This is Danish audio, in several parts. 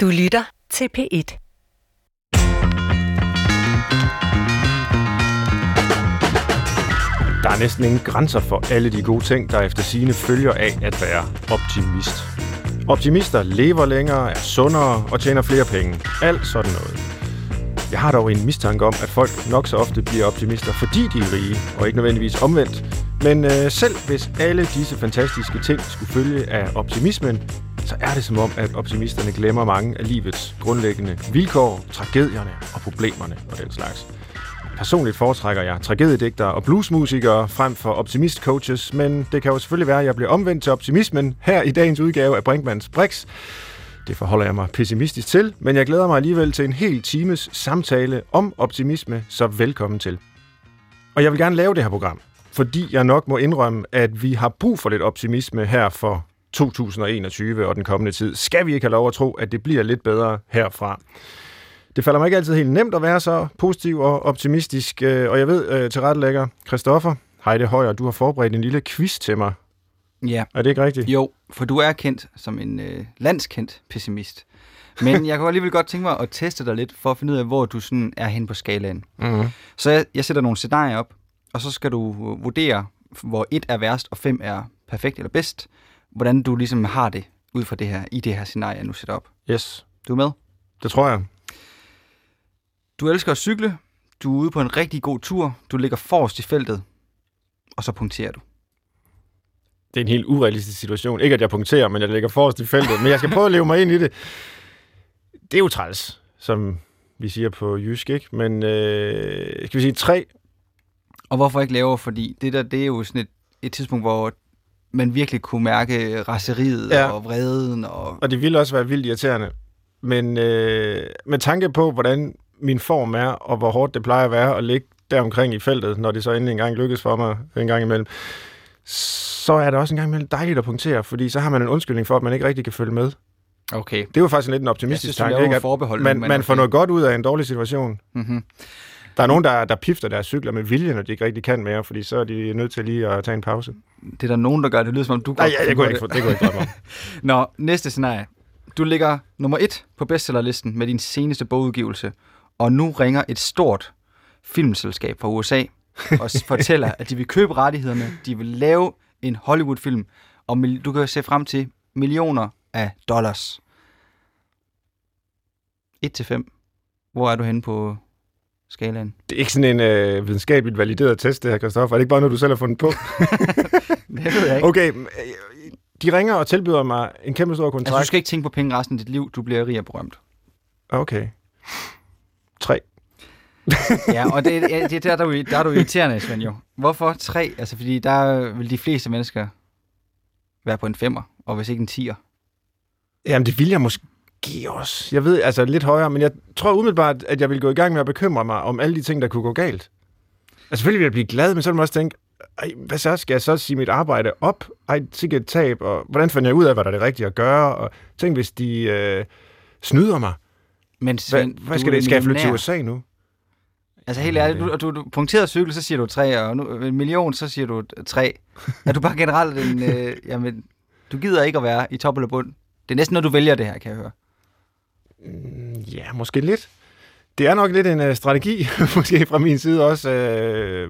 Du lytter til P1. Der er næsten ingen grænser for alle de gode ting, der efter sine følger af at være optimist. Optimister lever længere, er sundere og tjener flere penge. Alt sådan noget. Jeg har dog en mistanke om, at folk nok så ofte bliver optimister, fordi de er rige, og ikke nødvendigvis omvendt. Men øh, selv hvis alle disse fantastiske ting skulle følge af optimismen, så er det som om, at optimisterne glemmer mange af livets grundlæggende vilkår, tragedierne og problemerne og den slags. Personligt foretrækker jeg tragediedigtere og bluesmusikere frem for optimistcoaches, men det kan jo selvfølgelig være, at jeg bliver omvendt til optimismen her i dagens udgave af Brinkmanns Brix. Det forholder jeg mig pessimistisk til, men jeg glæder mig alligevel til en hel times samtale om optimisme, så velkommen til. Og jeg vil gerne lave det her program, fordi jeg nok må indrømme, at vi har brug for lidt optimisme her for 2021 og den kommende tid. Skal vi ikke have lov at tro, at det bliver lidt bedre herfra? Det falder mig ikke altid helt nemt at være så positiv og optimistisk, øh, og jeg ved, øh, til rettelægger Christoffer Heide Højer, du har forberedt en lille quiz til mig. Ja. Er det ikke rigtigt? Jo, for du er kendt som en øh, landskendt pessimist. Men jeg kunne alligevel godt tænke mig at teste dig lidt, for at finde ud af, hvor du sådan er hen på skalaen. Mm-hmm. Så jeg, jeg sætter nogle scenarier op, og så skal du vurdere, hvor et er værst, og fem er perfekt eller bedst, hvordan du ligesom har det ud fra det her, i det her scenarie, jeg nu sætter op. Yes, Du er med? det tror jeg. Du elsker at cykle, du er ude på en rigtig god tur, du ligger forrest i feltet, og så punkterer du. Det er en helt urealistisk situation. Ikke at jeg punkterer, men jeg ligger forrest i feltet. Men jeg skal prøve at leve mig ind i det. Det er jo træls, som vi siger på jysk, ikke? Men øh, skal vi sige tre? Og hvorfor ikke lavere? Fordi det der, det er jo sådan et, et tidspunkt, hvor man virkelig kunne mærke raseriet Ja. og vreden. Og... Og det ville også være vildt irriterende. Men øh, med tanke på, hvordan min form er, og hvor hårdt det plejer at være at ligge deromkring i feltet, når det så endelig engang lykkes for mig en gang imellem, så er det også en gang imellem dejligt at punktere, fordi så har man en undskyldning for, at man ikke rigtig kan følge med. Okay. Det er jo faktisk en lidt en optimistisk tanke, ikke? At man, men man får noget godt ud af en dårlig situation. Mm-hmm. Der er nogen, der, der pifter deres cykler med vilje, når de ikke rigtig kan mere, fordi så er de nødt til lige at tage en pause. Det er der nogen, der gør det. lyder som om, du Nej, godt jeg, jeg kunne kunne ikke, det. det kunne jeg ikke drømme. Nå, næste scenarie. Du ligger nummer et på bestsellerlisten med din seneste bogudgivelse, og nu ringer et stort filmselskab fra USA og fortæller, at de vil købe rettighederne, de vil lave en Hollywood-film, og du kan se frem til millioner af dollars. 1 til 5. Hvor er du henne på skalaen? Det er ikke sådan en øh, videnskabeligt valideret test, det her, Christoffer. Er det ikke bare noget, du selv har fundet på? Det ved jeg ikke. Okay, øh, de ringer og tilbyder mig en kæmpe stor Altså, du kontrakt. skal ikke tænke på penge resten af dit liv. Du bliver rig og berømt. Okay. Tre. Ja, og det, ja, det der, der, er du, der er du irriterende, Svend, jo. Hvorfor tre? Altså, fordi der vil de fleste mennesker være på en femmer, og hvis ikke en tier. Jamen, det vil jeg måske også. Jeg ved, altså lidt højere, men jeg tror umiddelbart, at jeg vil gå i gang med at bekymre mig om alle de ting, der kunne gå galt. Altså, selvfølgelig vil jeg blive glad, men så vil man også tænke, ej, hvad så? Skal jeg så sige mit arbejde op? Ej, sikkert et tab, og hvordan finder jeg ud af, hvad der er det rigtige at gøre? Og tænk, hvis de øh, snyder mig. Men Hvad, Svend, hvad du skal det? Skal jeg flytte til. USA nu? Altså helt ærligt, du, du, du punkterede cykel, så siger du tre, og nu, en million, så siger du tre. Er du bare generelt en... Øh, jamen, du gider ikke at være i top eller bund. Det er næsten noget, du vælger det her, kan jeg høre. Ja, måske lidt. Det er nok lidt en øh, strategi, måske fra min side også. Øh,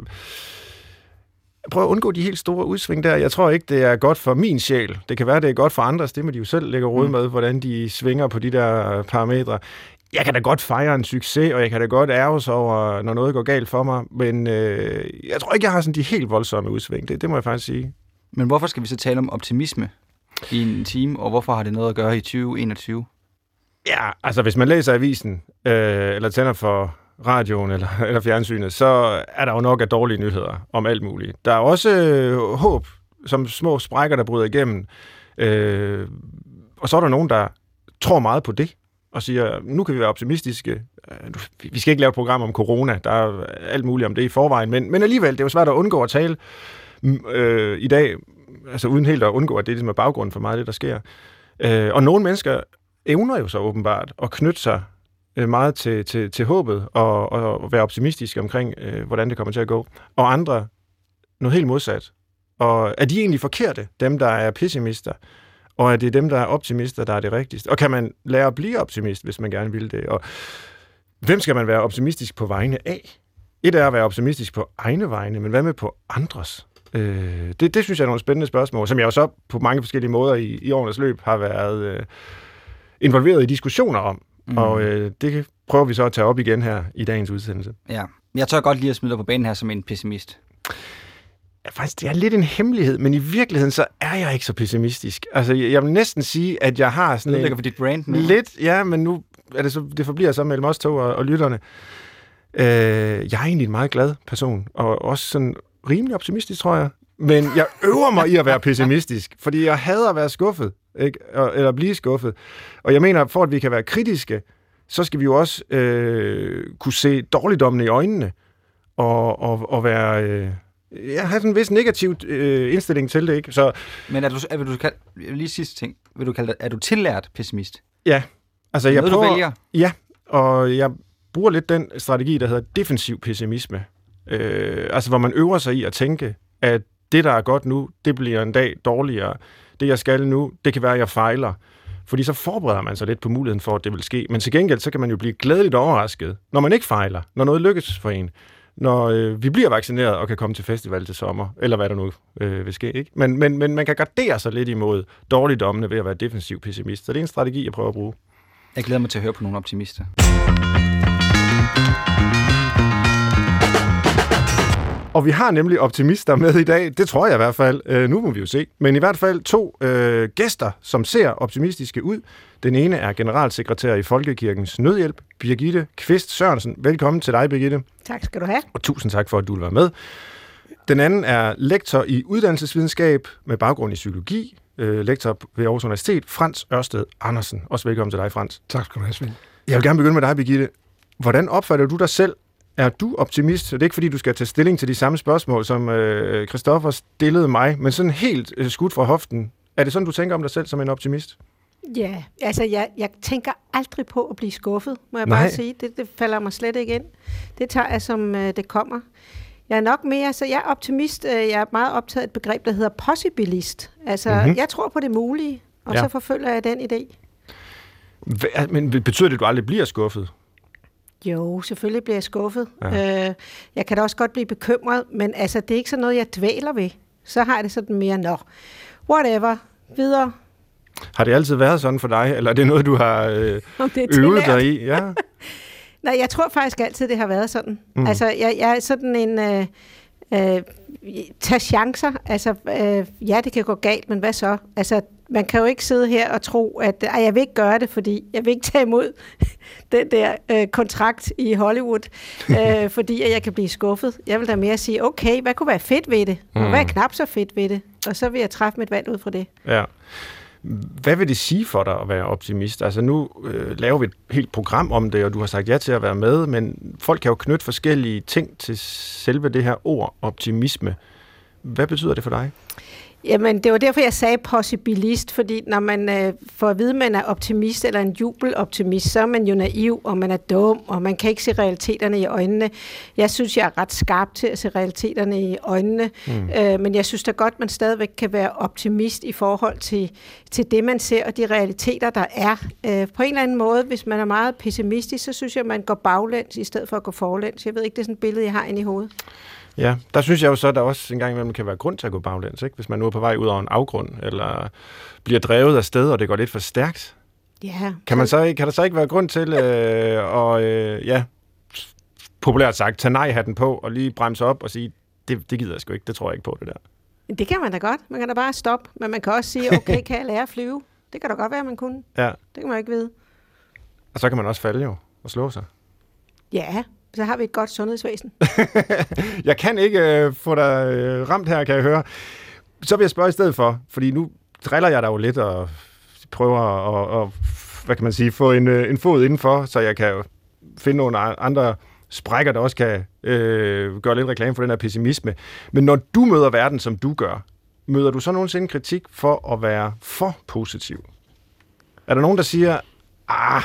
prøv at undgå de helt store udsving der. Jeg tror ikke, det er godt for min sjæl. Det kan være, det er godt for andres. Det må de jo selv lægge råd Mm. med, hvordan de svinger på de der parametre. Jeg kan da godt fejre en succes, og jeg kan da godt ærges over, når noget går galt for mig. Men øh, jeg tror ikke, jeg har sådan de helt voldsomme udsving. Det, det må jeg faktisk sige. Men hvorfor skal vi så tale om optimisme i en time, og hvorfor har det noget at gøre i 2021? Ja, altså hvis man læser avisen, øh, eller tænder for radioen eller, eller fjernsynet, så er der jo nok af dårlige nyheder om alt muligt. Der er også øh, håb, som små sprækker, der bryder igennem. Øh, og så er der nogen, der tror meget på det, og siger, nu kan vi være optimistiske. Øh, Vi skal ikke lave et program om corona, der er alt muligt om det i forvejen, men, men alligevel, det er jo svært at undgå at tale øh, i dag, altså uden helt at undgå, at det ligesom er baggrunden for meget af det, der sker. Øh, og nogle mennesker evner jo så åbenbart at knytte sig øh, meget til, til, til håbet og, og være optimistisk omkring, øh, hvordan det kommer til at gå. Og andre noget helt modsat. Og er de egentlig forkerte, dem der er pessimister? og er det dem, der er optimister, der er det rigtigste. Og kan man lære at blive optimist, hvis man gerne vil det? Og hvem skal man være optimistisk på vegne af? Et er at være optimistisk på egne vegne, men hvad med på andres? Øh, det, det synes jeg er nogle spændende spørgsmål, som jeg jo så på mange forskellige måder i, i årenes løb har været øh, involveret i diskussioner om. Mm. Og øh, det prøver vi så at tage op igen her i dagens udsendelse. Ja, jeg tør godt lige at smide dig på banen her som en pessimist. Ja, faktisk, det er lidt en hemmelighed, men i virkeligheden så er jeg ikke så pessimistisk. Altså, jeg, jeg vil næsten sige, at jeg har sådan en... for dit brand nu. Lidt, ja, men nu er det, så, det forbliver så mellem os to og, og lytterne. Øh, jeg er egentlig en meget glad person, og også sådan rimelig optimistisk, tror jeg. Men jeg øver mig i at være pessimistisk, fordi jeg hader at være skuffet, ikke? eller blive skuffet. Og jeg mener, for at vi kan være kritiske, så skal vi jo også øh, kunne se dårligdommene i øjnene, og, og, og være... Øh, jeg har sådan en vis negativ øh, indstilling til det, ikke? Så, Men er du, er, vil du kalde, lige sidste ting, vil du kalde det, er du tillært pessimist? Ja. Altså, jeg Noget, prøver, du vælger? Ja, og jeg bruger lidt den strategi, der hedder defensiv pessimisme. Øh, altså, hvor man øver sig i at tænke, at det, der er godt nu, det bliver en dag dårligere. Det, jeg skal nu, det kan være, at jeg fejler. Fordi så forbereder man sig lidt på muligheden for, at det vil ske. Men til gengæld, så kan man jo blive glædeligt overrasket, når man ikke fejler, når noget lykkes for en. Når øh, vi bliver vaccineret og kan komme til festival til sommer, eller hvad der nu øh, vil ske. Ikke? Men, men, men man kan gardere sig lidt imod dårligdommene ved at være defensiv pessimist. Så det er en strategi, jeg prøver at bruge. Jeg glæder mig til at høre på nogle optimister. Og vi har nemlig optimister med i dag. Det tror jeg i hvert fald. Øh, nu må vi jo se. Men i hvert fald to øh, gæster, som ser optimistiske ud. Den ene er generalsekretær i Folkekirkens Nødhjælp, Birgitte Kvist Sørensen. Velkommen til dig, Birgitte. Tak skal du have. Og tusind tak for, at du vil være med. Den anden er lektor i uddannelsesvidenskab med baggrund i psykologi. Øh, lektor ved Aarhus Universitet, Frans Ørsted Andersen. Også velkommen til dig, Frans. Tak skal du have, Svend. Jeg vil gerne begynde med dig, Birgitte. Hvordan opfatter du dig selv er du optimist? Det er ikke, fordi du skal tage stilling til de samme spørgsmål, som øh, Christoffer stillede mig, men sådan helt øh, skudt fra hoften. Er det sådan, du tænker om dig selv som en optimist? Ja, altså jeg, jeg tænker aldrig på at blive skuffet, må jeg Nej. bare sige. Det, det falder mig slet ikke ind. Det tager jeg, som øh, det kommer. Jeg er nok mere, så jeg er optimist. Øh, jeg er meget optaget af et begreb, der hedder possibilist. Altså, Mhm. mm-hmm. jeg tror på det mulige, og ja. så forfølger jeg den idé. Hva- Men betyder det, at du aldrig bliver skuffet? Jo, selvfølgelig bliver jeg skuffet. Ja. Øh, jeg kan da også godt blive bekymret, men altså, det er ikke sådan noget, jeg dvæler ved. Så har jeg det sådan mere, nå, whatever, videre. Har det altid været sådan for dig, eller er det noget, du har øh, øvet dig i? Ja. Nej, jeg tror faktisk altid, det har været sådan. Mm. Altså, jeg, jeg er sådan en... Øh, øh, tag chancer. Altså, øh, ja, det kan gå galt, men hvad så? Altså, man kan jo ikke sidde her og tro, at ej, jeg vil ikke gøre det, fordi jeg vil ikke tage imod den der øh, kontrakt i Hollywood, øh, fordi at jeg kan blive skuffet. Jeg vil da mere sige, okay, hvad kunne være fedt ved det? Og Mm. hvad er knap så fedt ved det? Og så vil jeg træffe mit valg ud fra det. ja. Hvad vil det sige for dig at være optimist? Altså nu øh, laver vi et helt program om det, og du har sagt ja til at være med, men folk kan jo knytte forskellige ting til selve det her ord, optimisme. Hvad betyder det for dig? Jamen, det var derfor, jeg sagde possibilist, fordi når man øh, får at vide, at man er optimist eller en jubeloptimist, så er man jo naiv, og man er dum, og man kan ikke se realiteterne i øjnene. Jeg synes, jeg er ret skarp til at se realiteterne i øjnene, mm. øh, men jeg synes da godt, man stadigvæk kan være optimist i forhold til, til det, man ser, og de realiteter, der er. Øh, på en eller anden måde, hvis man er meget pessimistisk, så synes jeg, man går baglæns i stedet for at gå forlæns. Jeg ved ikke, det er sådan et billede, jeg har inde i hovedet. Ja, der synes jeg jo så, at der også en gang imellem kan være grund til at gå baglæns, ikke? hvis man nu er på vej ud over en afgrund, eller bliver drevet af sted, og det går lidt for stærkt. Ja, Kan, man så ikke, kan der så ikke være grund til øh, at, øh, ja, populært sagt, tage nej-hatten på, og lige bremse op og sige, det, det gider jeg sgu ikke, det tror jeg ikke på, det der. Det kan man da godt. Man kan da bare stoppe. Men man kan også sige, okay, kan jeg lære at flyve? Det kan da godt være, man kunne. Ja, Det kan man ikke vide. og så kan man også falde jo, og slå sig. Ja, så har vi et godt sundhedsvæsen. Jeg kan ikke øh, få dig øh, ramt her, kan jeg høre. Så vil jeg spørge i stedet for, fordi nu driller jeg dig jo lidt og prøver at, at hvad kan man sige, få en, øh, en fod indenfor, så jeg kan finde nogle andre sprækker, der også kan øh, gøre lidt reklame for den her pessimisme. Men når du møder verden, som du gør, møder du så nogensinde kritik for at være for positiv? Er der nogen, der siger, ah,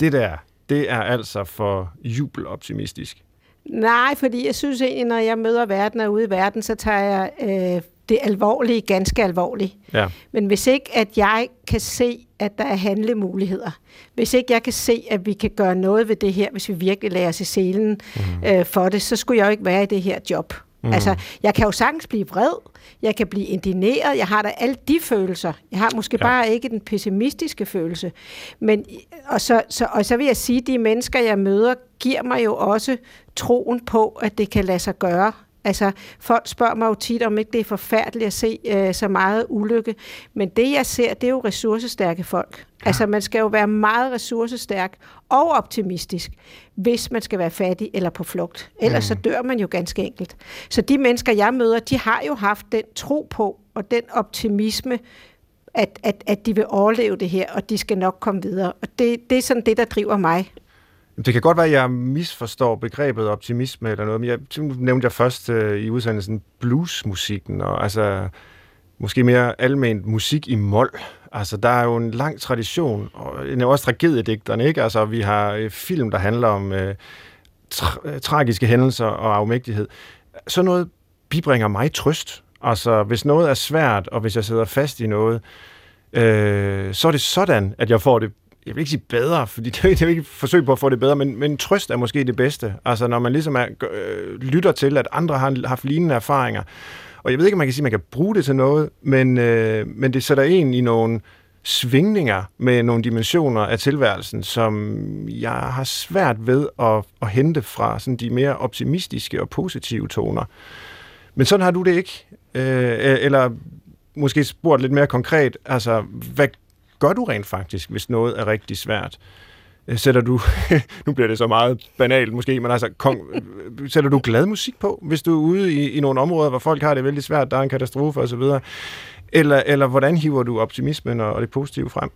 det der, det er altså for jubeloptimistisk? Nej, fordi jeg synes egentlig, når jeg møder verden og ude i verden, så tager jeg øh, det alvorlige ganske alvorligt. Ja. Men hvis ikke, at jeg kan se, at der er handlemuligheder, hvis ikke jeg kan se, at vi kan gøre noget ved det her, hvis vi virkelig lader os i selen mm. øh, for det, så skulle jeg jo ikke være i det her job. Mm. Altså, jeg kan jo sagtens blive vred, jeg kan blive indineret, jeg har da alle de følelser. Jeg har måske ja. bare ikke den pessimistiske følelse. Men, og, så, så, og så vil jeg sige, at de mennesker, jeg møder, giver mig jo også troen på, at det kan lade sig gøre. Altså, folk spørger mig jo tit, om ikke det er forfærdeligt at se øh, så meget ulykke. Men det, jeg ser, det er jo ressourcestærke folk. Ja. Altså, man skal jo være meget ressourcestærk og optimistisk, hvis man skal være fattig eller på flugt. Ellers mm. så dør man jo ganske enkelt. Så de mennesker, jeg møder, de har jo haft den tro på og den optimisme, at, at, at de vil overleve det her, og de skal nok komme videre. Og det, det er sådan det, der driver mig. Det kan godt være, at jeg misforstår begrebet optimisme eller noget, men jeg nævnte jeg først øh, i udsendelsen bluesmusikken, og altså måske mere alment musik i mol. Altså, der er jo en lang tradition, og en også tragediedigterne, ikke? Altså, vi har øh, film, der handler om øh, tra- øh, tragiske hændelser og afmægtighed. Så noget bibringer mig trøst. Altså, hvis noget er svært, og hvis jeg sidder fast i noget, øh, så er det sådan, at jeg får det jeg vil ikke sige bedre, fordi det er, det er ikke et forsøg på at få det bedre, men, men trøst er måske det bedste. Altså når man ligesom er, øh, lytter til, at andre har haft lignende erfaringer. Og jeg ved ikke, om man kan sige, at man kan bruge det til noget, men, øh, men det sætter en i nogle svingninger med nogle dimensioner af tilværelsen, som jeg har svært ved at, at hente fra sådan de mere optimistiske og positive toner. Men sådan har du det ikke. Øh, e- eller måske spurgt lidt mere konkret, altså, hvad gør du rent faktisk, hvis noget er rigtig svært? Øh, sætter du, nu bliver det så meget banalt måske, men altså, kong, sætter du glad musik på, hvis du er ude i, i nogle områder, hvor folk har det vældig svært, der er en katastrofe osv., eller, eller hvordan hiver du optimismen og, og det positive frem?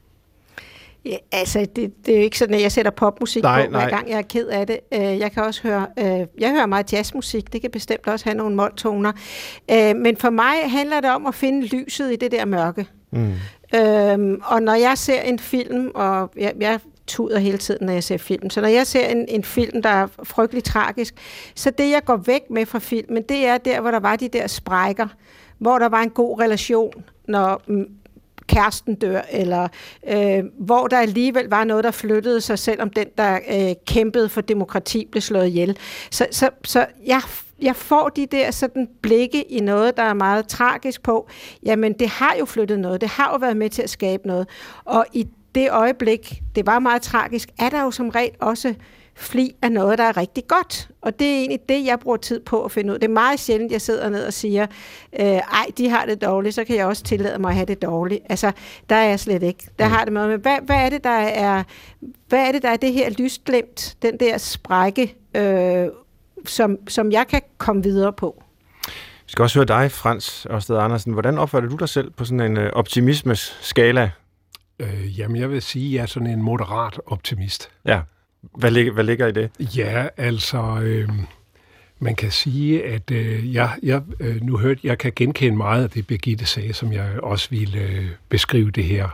Ja, altså, det, det er jo ikke sådan, at jeg sætter popmusik nej, på, hver nej. gang jeg er ked af det. Øh, jeg kan også høre, øh, jeg hører meget jazzmusik, det kan bestemt også have nogle måltoner. Men for mig handler det om at finde lyset i det der mørke. Mm. Øhm, og når jeg ser en film, og jeg, jeg tuder hele tiden, når jeg ser film, så når jeg ser en, en film, der er frygtelig tragisk, så det, jeg går væk med fra filmen, det er der, hvor der var de der sprækker, hvor der var en god relation, når mm, kæresten dør, eller øh, hvor der alligevel var noget, der flyttede sig, selvom den, der øh, kæmpede for demokrati, blev slået ihjel. Så, så, så jeg jeg får de der sådan blikke i noget, der er meget tragisk på, jamen det har jo flyttet noget, det har jo været med til at skabe noget. Og i det øjeblik, det var meget tragisk, er der jo som regel også fli af noget, der er rigtig godt. Og det er egentlig det, jeg bruger tid på at finde ud. Det er meget sjældent, jeg sidder ned og siger, øh, ej, de har det dårligt, så kan jeg også tillade mig at have det dårligt. Altså, der er jeg slet ikke. Der har det med, men hvad, hvad er det, der er, hvad er det, der er det her lysglemt, den der sprække øh, som, som jeg kan komme videre på. Vi skal også høre dig, Frans Ørsted Andersen. Hvordan opfatter du dig selv på sådan en øh, optimismes-skala? Øh, jamen, jeg vil sige, at jeg er sådan en moderat optimist. Ja. Hvad ligger, hvad ligger i det? Ja, altså... Øh, man kan sige, at øh, jeg, jeg øh, nu hørte, jeg kan genkende meget af det, Birgitte sagde, som jeg også ville øh, beskrive det her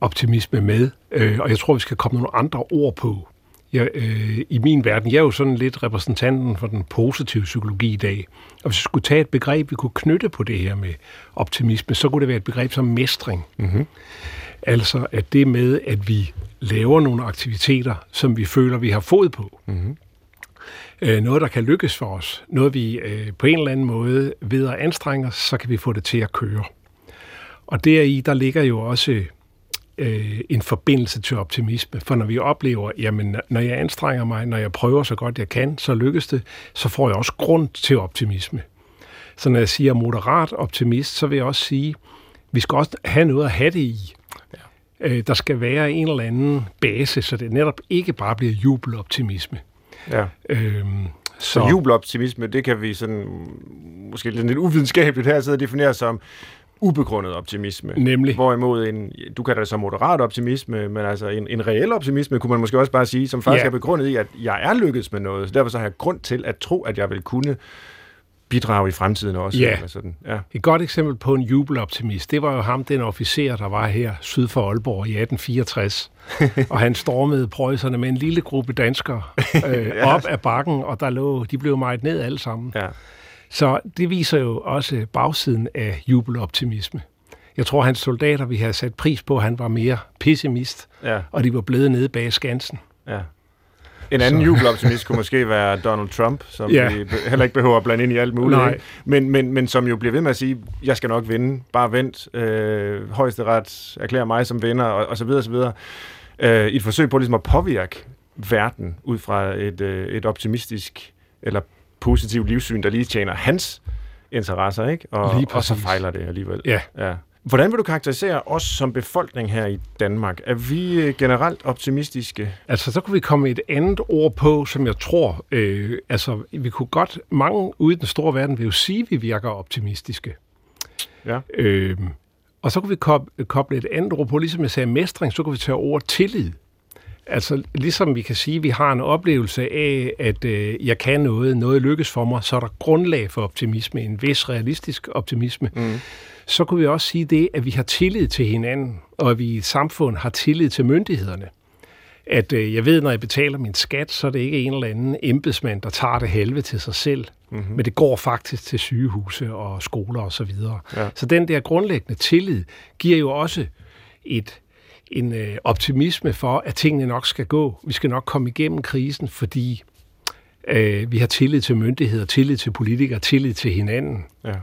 optimisme med. Øh, og jeg tror, vi skal komme nogle andre ord på jeg, øh, i min verden, jeg er jo sådan lidt repræsentanten for den positive psykologi i dag. Og hvis vi skulle tage et begreb, vi kunne knytte på det her med optimisme, så kunne det være et begreb som mestring. Mm-hmm. Altså at det med, at vi laver nogle aktiviteter, som vi føler, vi har fået på. Mm-hmm. Øh, noget, der kan lykkes for os. Noget, vi øh, på en eller anden måde ved at anstrenge os, så kan vi få det til at køre. Og deri, der ligger jo også øh, en forbindelse til optimisme. For når vi oplever, jamen når jeg anstrenger mig, når jeg prøver så godt jeg kan, så lykkes det, så får jeg også grund til optimisme. Så når jeg siger moderat optimist, så vil jeg også sige, vi skal også have noget at have det i. Ja. Øh, der skal være en eller anden base, så det netop ikke bare bliver jubeloptimisme. Ja. Øhm, så, så jubeloptimisme, det kan vi sådan, måske lidt uvidenskabeligt her sidde og definere som, ubegrundet optimisme. Nemlig. Hvorimod en, du kan det så moderat optimisme, men altså en, en reel optimisme, kunne man måske også bare sige, som faktisk ja. er begrundet i, at jeg er lykkedes med noget. Så derfor så har jeg grund til at tro, at jeg vil kunne bidrage i fremtiden også. Ja. Eller sådan. ja. Et godt eksempel på en jubeloptimist, det var jo ham, den officer, der var her syd for Aalborg i 1864. og han stormede prøjserne med en lille gruppe danskere øh, ja. op ad bakken, og der lå, de blev meget ned alle sammen. Ja. Så det viser jo også bagsiden af jubeloptimisme. Jeg tror, hans soldater vi have sat pris på, at han var mere pessimist, Ja, og de var blevet nede bag skansen. ja. En anden Så- jubeloptimist kunne måske være Donald Trump, som Ja. vi heller ikke behøver at blande ind i alt muligt. Nej. Men, men, men som jo bliver ved med at sige, jeg skal nok vinde, bare vent, øh, højesteret erklærer mig som vinder, og, og så videre, og så videre. Øh, I et forsøg på ligesom at påvirke verden ud fra et, øh, et optimistisk eller positivt livssyn, der lige tjener hans interesser, ikke? Og, Lige og så fejler det alligevel. Ja. Ja. Hvordan vil du karakterisere os som befolkning her i Danmark? Er vi øh, generelt optimistiske? Altså, så kunne vi komme et andet ord på, som jeg tror, øh, altså, vi kunne godt, mange ude i den store verden vil jo sige, at vi virker optimistiske. Ja. Øh, og så kunne vi koble, koble et andet ord på, ligesom jeg sagde mestring, så kunne vi tage ordet tillid. Altså, ligesom vi kan sige, at vi har en oplevelse af, at øh, jeg kan noget, noget lykkes for mig, så er der grundlag for optimisme, en vis realistisk optimisme. Mm. Så kunne vi også sige det, at vi har tillid til hinanden, og at vi i et samfund har tillid til myndighederne. At øh, jeg ved, når jeg betaler min skat, så er det ikke en eller anden embedsmand, der tager det halve til sig selv, mm-hmm. men det går faktisk til sygehuse og skoler osv. Så, videre. Ja. så den der grundlæggende tillid giver jo også et, en øh, optimisme for, at tingene nok skal gå. Vi skal nok komme igennem krisen, fordi øh, vi har tillid til myndigheder, tillid til politikere, tillid til hinanden. Ja.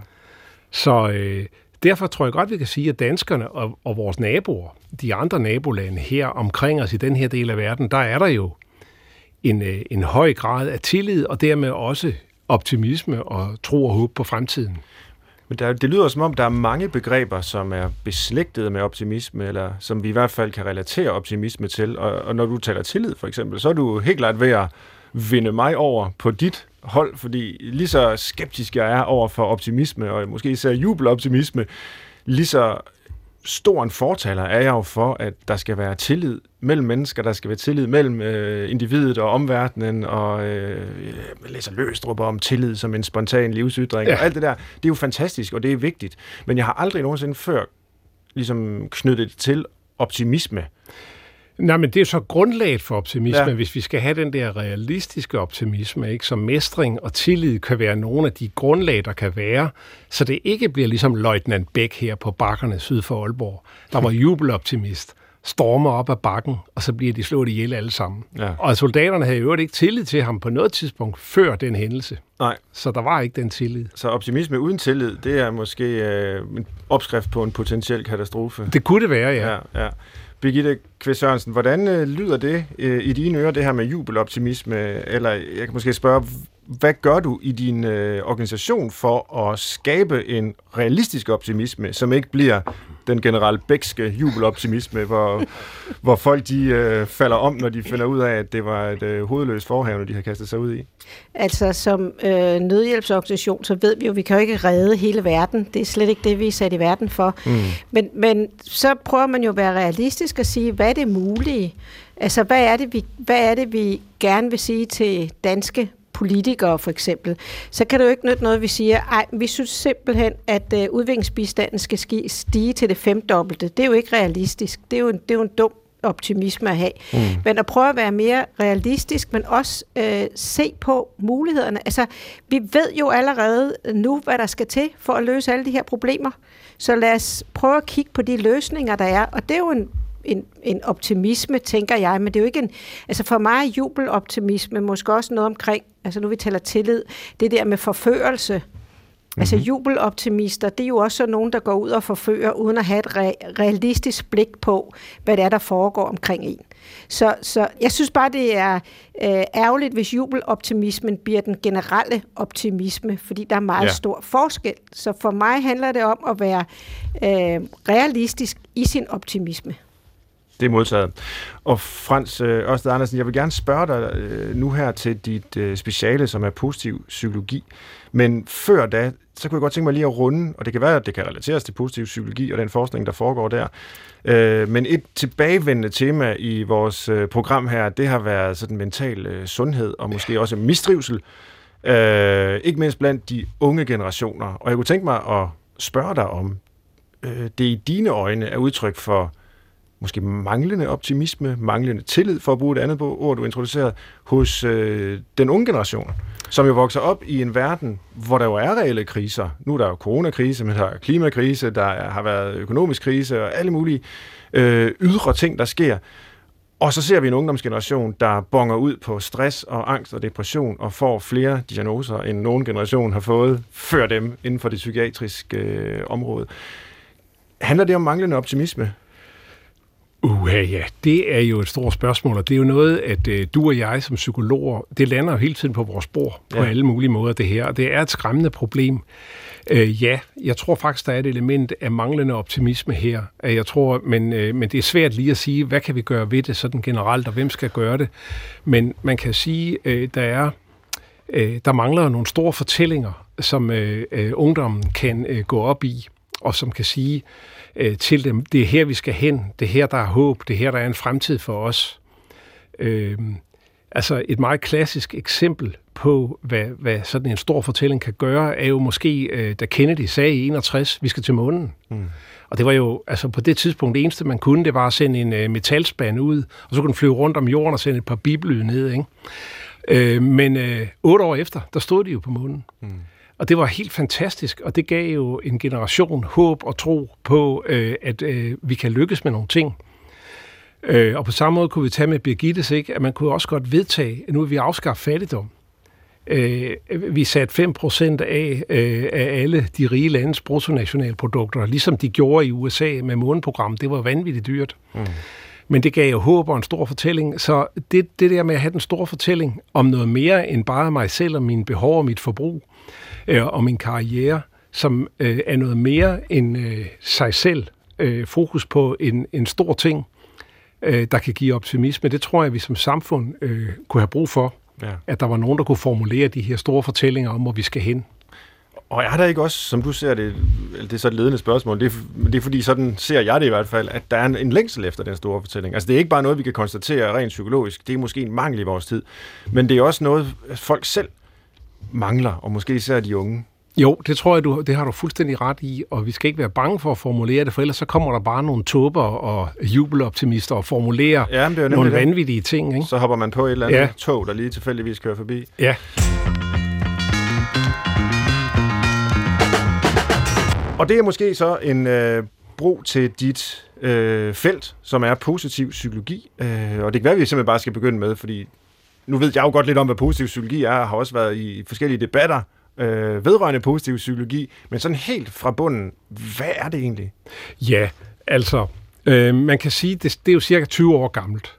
Så øh, derfor tror jeg godt, vi kan sige, at danskerne og, og vores naboer, de andre nabolande her omkring os i den her del af verden, der er der jo en, øh, en høj grad af tillid, og dermed også optimisme og tro og håb på fremtiden. Men der, det lyder som om, der er mange begreber, som er beslægtet med optimisme, eller som vi i hvert fald kan relatere optimisme til. Og, og når du taler tillid, for eksempel, så er du helt klart ved at vinde mig over på dit hold, fordi lige så skeptisk jeg er over for optimisme, og måske især jubeloptimisme, lige så stor en fortaler er jeg jo for, at der skal være tillid mellem mennesker, der skal være tillid mellem øh, individet og omverdenen, og øh, jeg læser Løstrup om tillid som en spontan livsytring, ja. Ja. og alt det der, det er jo fantastisk, og det er vigtigt. Men jeg har aldrig nogensinde før ligesom knyttet det til optimisme. Nej, men det er så grundlaget for optimisme, Ja. hvis vi skal have den der realistiske optimisme, ikke? så mestring og tillid kan være nogle af de grundlag, der kan være, så det ikke bliver ligesom Løjtnant Bæk her på bakkerne syd for Aalborg, der var jubeloptimist, stormer op ad bakken, og så bliver de slået ihjel alle sammen. Ja. Og soldaterne havde jo ikke tillid til ham på noget tidspunkt før den hændelse, Nej, så der var ikke den tillid. så optimisme uden tillid, det er måske øh, en opskrift på en potentiel katastrofe. Det kunne det være, ja. Ja, ja. Birgitte Kvist Sørensen, hvordan øh, lyder det øh, i dine ører, det her med jubeloptimisme? Eller jeg kan måske spørge, hvad gør du i din øh, organisation for at skabe en realistisk optimisme, som ikke bliver den generelle bækske jubeloptimisme, hvor, hvor folk de øh, falder om, når de finder ud af, at det var et øh, hovedløst forhavne, de har kastet sig ud i? Altså som øh, nødhjælpsorganisation, så ved vi jo, at vi kan jo ikke redde hele verden. Det er slet ikke det, vi er sat i verden for. Mm. Men, men så prøver man jo at være realistisk og sige, hvad er det mulige? Altså, hvad er det, vi, hvad er det, vi gerne vil sige til danske politikere for eksempel, så kan det jo ikke nytte noget, at vi siger, ej, vi synes simpelthen, at øh, udviklingsbistanden skal ski, stige til det femdobbelte. Det er jo ikke realistisk. Det er jo en, det er jo en dum optimisme at have. Mm. Men at prøve at være mere realistisk, men også øh, se på mulighederne. Altså, vi ved jo allerede nu, hvad der skal til for at løse alle de her problemer. Så lad os prøve at kigge på de løsninger, der er. Og det er jo en, en, en optimisme, tænker jeg, men det er jo ikke en... Altså for mig er jubeloptimisme måske også noget omkring, altså nu vi taler tillid, det der med forførelse. Mm-hmm. Altså jubeloptimister, det er jo også nogen, der går ud og forfører, uden at have et re- realistisk blik på, hvad det er, der foregår omkring en. Så, så jeg synes bare, det er øh, ærgerligt, hvis jubeloptimismen bliver den generelle optimisme, fordi der er meget ja. stor forskel. Så for mig handler det om at være øh, realistisk i sin optimisme. Det er modtaget. Og Frans øh, Ørsted Andersen, jeg vil gerne spørge dig øh, nu her til dit øh, speciale, som er positiv psykologi. Men før da, så kunne jeg godt tænke mig lige at runde, og det kan være, at det kan relateres til positiv psykologi og den forskning, der foregår der. Øh, men et tilbagevendende tema i vores øh, program her, det har været sådan mental øh, sundhed og måske også mistrivsel. Øh, ikke mindst blandt de unge generationer. Og jeg kunne tænke mig at spørge dig om, øh, det i dine øjne er udtryk for måske manglende optimisme, manglende tillid, for at bruge et andet ord, du introducerede, hos øh, den unge generation, som jo vokser op i en verden, hvor der jo er reelle kriser. Nu er der jo coronakrise, men der er klimakrise, der er, har været økonomisk krise og alle mulige øh, ydre ting, der sker. Og så ser vi en ungdomsgeneration, der bonger ud på stress og angst og depression og får flere diagnoser, end nogen generation har fået før dem inden for det psykiatriske øh, område. Handler det om manglende optimisme? Uha, ja, det er jo et stort spørgsmål, og det er jo noget, at øh, du og jeg som psykologer, det lander jo hele tiden på vores bord på ja. alle mulige måder, det her. Det er et skræmmende problem. Øh, ja, jeg tror faktisk, der er et element af manglende optimisme her. Jeg tror, men, øh, men det er svært lige at sige, hvad kan vi gøre ved det sådan generelt, og hvem skal gøre det. Men man kan sige, øh, der er øh, der mangler nogle store fortællinger, som øh, øh, ungdommen kan øh, gå op i, og som kan sige øh, til dem, det er her, vi skal hen, det er her, der er håb, det er her, der er en fremtid for os. Øh, altså et meget klassisk eksempel på, hvad, hvad sådan en stor fortælling kan gøre, er jo måske, øh, da Kennedy sagde i 61, vi skal til månen. Mm. Og det var jo, altså på det tidspunkt, det eneste man kunne, det var at sende en øh, metalspand ud, og så kunne den flyve rundt om jorden og sende et par bibelyd ned, ikke? Øh, men øh, otte år efter, der stod de jo på månen. Mm. Og det var helt fantastisk, og det gav jo en generation håb og tro på, øh, at øh, vi kan lykkes med nogle ting. Øh, og på samme måde kunne vi tage med Birgittes, ikke? at man kunne også godt vedtage, at nu vil vi afskaffe fattigdom. Øh, vi satte 5% af, øh, af alle de rige landes bruttonationalprodukter, ligesom de gjorde i USA med måneprogrammet. Det var vanvittigt dyrt. Mm. Men det gav jo håb og en stor fortælling. Så det, det der med at have den store fortælling om noget mere end bare mig selv og mine behov og mit forbrug øh, og min karriere, som øh, er noget mere end øh, sig selv. Øh, fokus på en, en stor ting, øh, der kan give optimisme. Det tror jeg, vi som samfund øh, kunne have brug for. Ja. At der var nogen, der kunne formulere de her store fortællinger om, hvor vi skal hen. Og er der ikke også, som du ser det, det er så et ledende spørgsmål, det er, det er fordi, sådan ser jeg det i hvert fald, at der er en, en længsel efter den store fortælling. Altså det er ikke bare noget, vi kan konstatere rent psykologisk, det er måske en mangel i vores tid, men det er også noget, folk selv mangler, og måske især de unge. Jo, det tror jeg, du, det har du fuldstændig ret i, og vi skal ikke være bange for at formulere det, for ellers så kommer der bare nogle tåber og jubeloptimister og formulerer ja, det er nogle vanvittige det. ting. Ikke? Så hopper man på et eller andet ja. tog, der lige tilfældigvis kører forbi. Ja. Og det er måske så en øh, bro til dit øh, felt, som er positiv psykologi. Øh, og det kan være, at vi simpelthen bare skal begynde med, fordi nu ved jeg jo godt lidt om, hvad positiv psykologi er, og har også været i forskellige debatter øh, vedrørende positiv psykologi, men sådan helt fra bunden, hvad er det egentlig? Ja, altså, øh, man kan sige, det, det er jo cirka 20 år gammelt.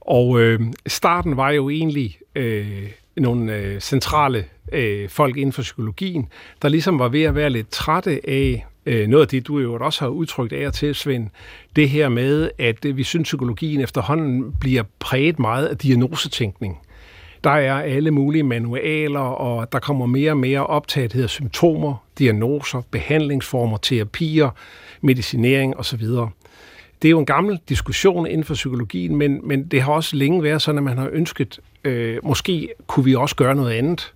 Og øh, starten var jo egentlig øh, nogle øh, centrale øh, folk inden for psykologien, der ligesom var ved at være lidt trætte af øh, noget af det, du jo også har udtrykt af og til, Svend, det her med, at øh, vi synes, psykologien efterhånden bliver præget meget af diagnosetænkning. Der er alle mulige manualer, og der kommer mere og mere optagethed af symptomer, diagnoser, behandlingsformer, terapier, medicinering osv. Det er jo en gammel diskussion inden for psykologien, men, men det har også længe været sådan, at man har ønsket, øh, måske kunne vi også gøre noget andet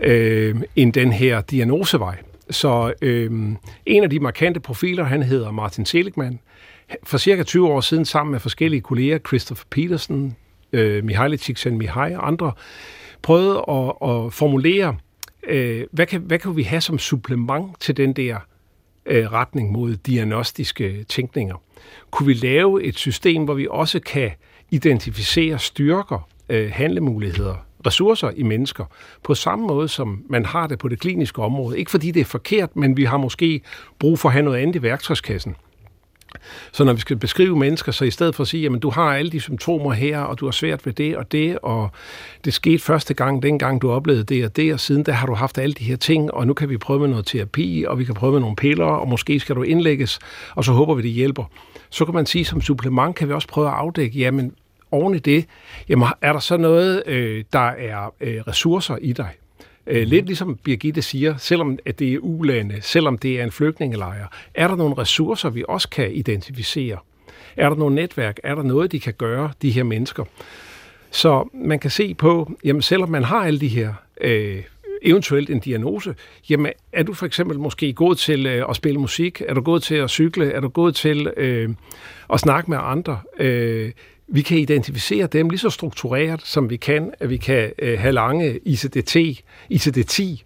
øh, end den her diagnosevej. Så øhm, en af de markante profiler, han hedder Martin Seligman, for cirka 20 år siden sammen med forskellige kolleger, Christopher Petersen, øh, Mihaly Csikszentmihalyi og andre, prøvede at, at formulere, øh, hvad, kan, hvad kan vi have som supplement til den der øh, retning mod diagnostiske tænkninger? Kunne vi lave et system, hvor vi også kan identificere styrker, øh, handlemuligheder, ressourcer i mennesker, på samme måde som man har det på det kliniske område. Ikke fordi det er forkert, men vi har måske brug for at have noget andet i værktøjskassen. Så når vi skal beskrive mennesker, så i stedet for at sige, at du har alle de symptomer her, og du har svært ved det og det, og det skete første gang, dengang du oplevede det og det, og siden da har du haft alle de her ting, og nu kan vi prøve med noget terapi, og vi kan prøve med nogle piller, og måske skal du indlægges, og så håber vi, det hjælper. Så kan man sige, som supplement kan vi også prøve at afdække, jamen oven i det, jamen, er der så noget, øh, der er øh, ressourcer i dig? Øh, mhm. lidt ligesom Birgitte siger, selvom at det er ulande, selvom det er en flygtningelejr, er der nogle ressourcer, vi også kan identificere? Er der nogle netværk? Er der noget, de kan gøre, de her mennesker? Så man kan se på, jamen selvom man har alle de her øh, eventuelt en diagnose. Jamen, er du for eksempel måske gået til øh, at spille musik? Er du gået til at cykle? Er du gået til øh, at snakke med andre? Øh, vi kan identificere dem lige så struktureret, som vi kan, at vi kan øh, have lange ICD-10, ICD-10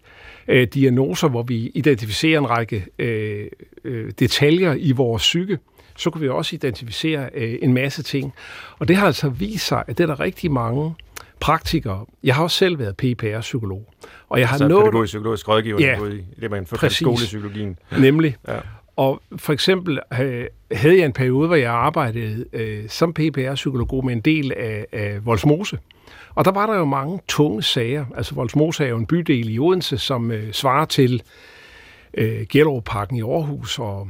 øh, diagnoser, hvor vi identificerer en række øh, øh, detaljer i vores psyke, så kan vi også identificere øh, en masse ting. Og det har altså vist sig, at det er der rigtig mange praktikere. Jeg har også selv været PPR-psykolog. Og jeg har altså nået... pædagogisk psykologisk rådgiver, ja, i det, man får skolepsykologien. Nemlig. Ja. Og for eksempel øh, havde jeg en periode, hvor jeg arbejdede øh, som PPR-psykolog med en del af, af Volsmose. Og der var der jo mange tunge sager. Altså Volsmose er jo en bydel i Odense, som øh, svarer til øh, Gellerup-parken i Aarhus og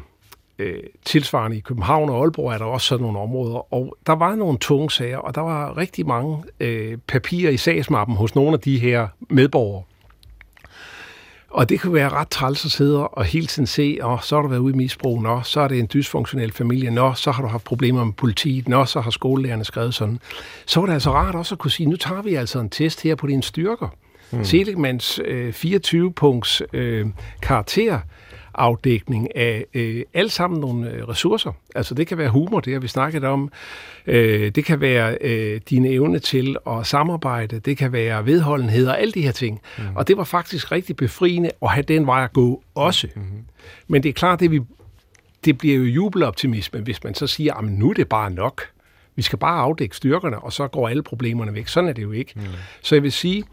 øh, tilsvarende i København og Aalborg er der også sådan nogle områder. Og der var nogle tunge sager, og der var rigtig mange øh, papirer i sagsmappen hos nogle af de her medborgere. Og det kan være ret træls at sidde og hele tiden se, og så har du været ude i misbrug, nå, så er det en dysfunktionel familie, nå, så har du haft problemer med politiet, nå, så har skolelærerne skrevet sådan. Så var det altså rart også at kunne sige, nu tager vi altså en test her på dine styrker. Hmm. Seligmans øh, 24-punkts øh, karakter afdækning af øh, alle sammen nogle øh, ressourcer. Altså det kan være humor, det har vi snakket om. Øh, det kan være øh, dine evne til at samarbejde. Det kan være vedholdenhed og alle de her ting. Mm. Og det var faktisk rigtig befriende at have den vej at gå også. Mm-hmm. Men det er klart, det, vi, det bliver jo jubeloptimisme, hvis man så siger, at nu er det bare nok. Vi skal bare afdække styrkerne, og så går alle problemerne væk. Sådan er det jo ikke. Mm. Så jeg vil sige,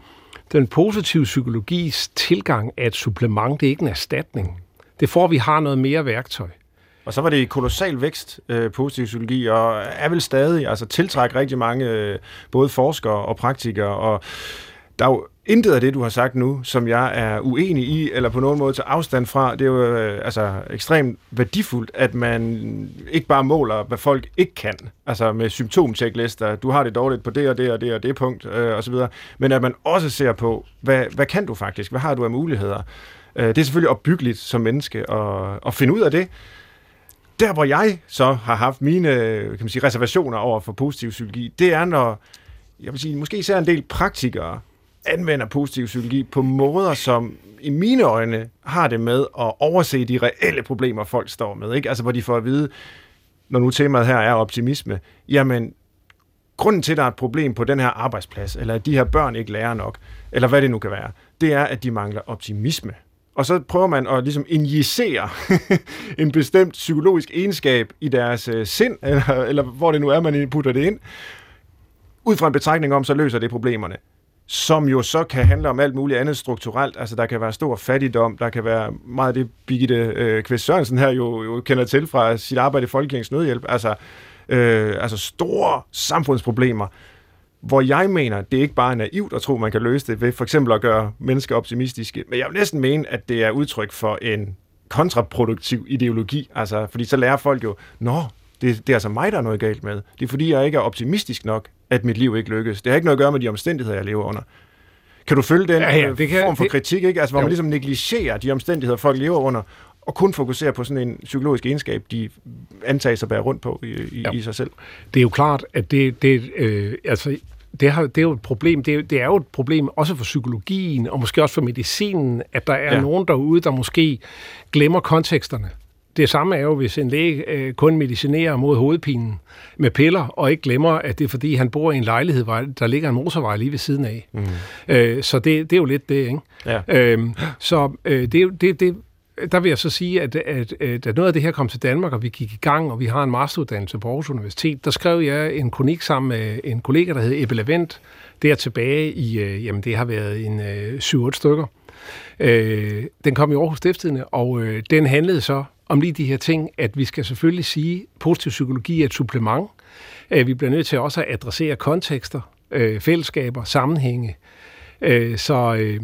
den positive psykologis tilgang er et supplement, det er ikke en erstatning. Det får, vi har noget mere værktøj. Og så var det kolossal vækst, øh, positiv psykologi, og er vel stadig, altså tiltrækker rigtig mange, øh, både forskere og praktikere, og der er jo intet af det, du har sagt nu, som jeg er uenig i, eller på nogen måde til afstand fra. Det er jo øh, altså, ekstremt værdifuldt, at man ikke bare måler, hvad folk ikke kan, altså med symptomchecklister, du har det dårligt på det og det og det og det punkt, øh, osv., men at man også ser på, hvad, hvad kan du faktisk, hvad har du af muligheder? Øh, det er selvfølgelig opbyggeligt som menneske at, at finde ud af det. Der, hvor jeg så har haft mine øh, kan man sige, reservationer over for positiv psykologi, det er, når jeg vil sige, måske især en del praktikere anvender positiv psykologi på måder, som i mine øjne har det med at overse de reelle problemer, folk står med. Ikke? Altså, hvor de får at vide, når nu temaet her er optimisme, jamen, grunden til, at der er et problem på den her arbejdsplads, eller at de her børn ikke lærer nok, eller hvad det nu kan være, det er, at de mangler optimisme og så prøver man at ligesom injicere en bestemt psykologisk egenskab i deres øh, sind, eller, eller hvor det nu er, man putter det ind, ud fra en betragtning om, så løser det problemerne som jo så kan handle om alt muligt andet strukturelt. Altså, der kan være stor fattigdom, der kan være meget af det, Birgitte øh, Kvist Sørensen her jo, jo kender til fra sit arbejde i Folkekirkens Nødhjælp. Altså, øh, altså store samfundsproblemer, hvor jeg mener, det er ikke bare naivt at tro, man kan løse det ved for eksempel at gøre mennesker optimistiske, men jeg vil næsten mene, at det er udtryk for en kontraproduktiv ideologi, altså, fordi så lærer folk jo, nå, det, det er altså mig, der er noget galt med. Det er fordi, jeg ikke er optimistisk nok, at mit liv ikke lykkes. Det har ikke noget at gøre med de omstændigheder, jeg lever under. Kan du følge den ja, ja, det kan, form for det, kritik, ikke? Altså, hvor jo. man ligesom negligerer de omstændigheder, folk lever under, og kun fokusere på sådan en psykologisk egenskab, de antages at bære rundt på i, i, ja. i sig selv. Det er jo klart, at det, det, øh, altså, det, har, det er jo et problem. Det er, det er jo et problem også for psykologien, og måske også for medicinen, at der er ja. nogen derude, der måske glemmer konteksterne. Det samme er jo, hvis en læge øh, kun medicinerer mod hovedpinen med piller, og ikke glemmer, at det er fordi, han bor i en lejlighed, der ligger en motorvej lige ved siden af. Mm. Øh, så det, det er jo lidt det, ikke? Ja. Øhm, så øh, det, det, det, der vil jeg så sige, at, at, at, at noget af det her kom til Danmark, og vi gik i gang, og vi har en masteruddannelse på Aarhus Universitet, der skrev jeg en kronik sammen med en kollega, der hed Ebbe Lavendt, der tilbage i, øh, jamen det har været en øh, 7-8 stykker. Øh, den kom i Aarhus Stiftstidende, og øh, den handlede så om lige de her ting, at vi skal selvfølgelig sige, at positiv psykologi er et supplement. Øh, vi bliver nødt til også at adressere kontekster, øh, fællesskaber, sammenhænge. Øh, så øh,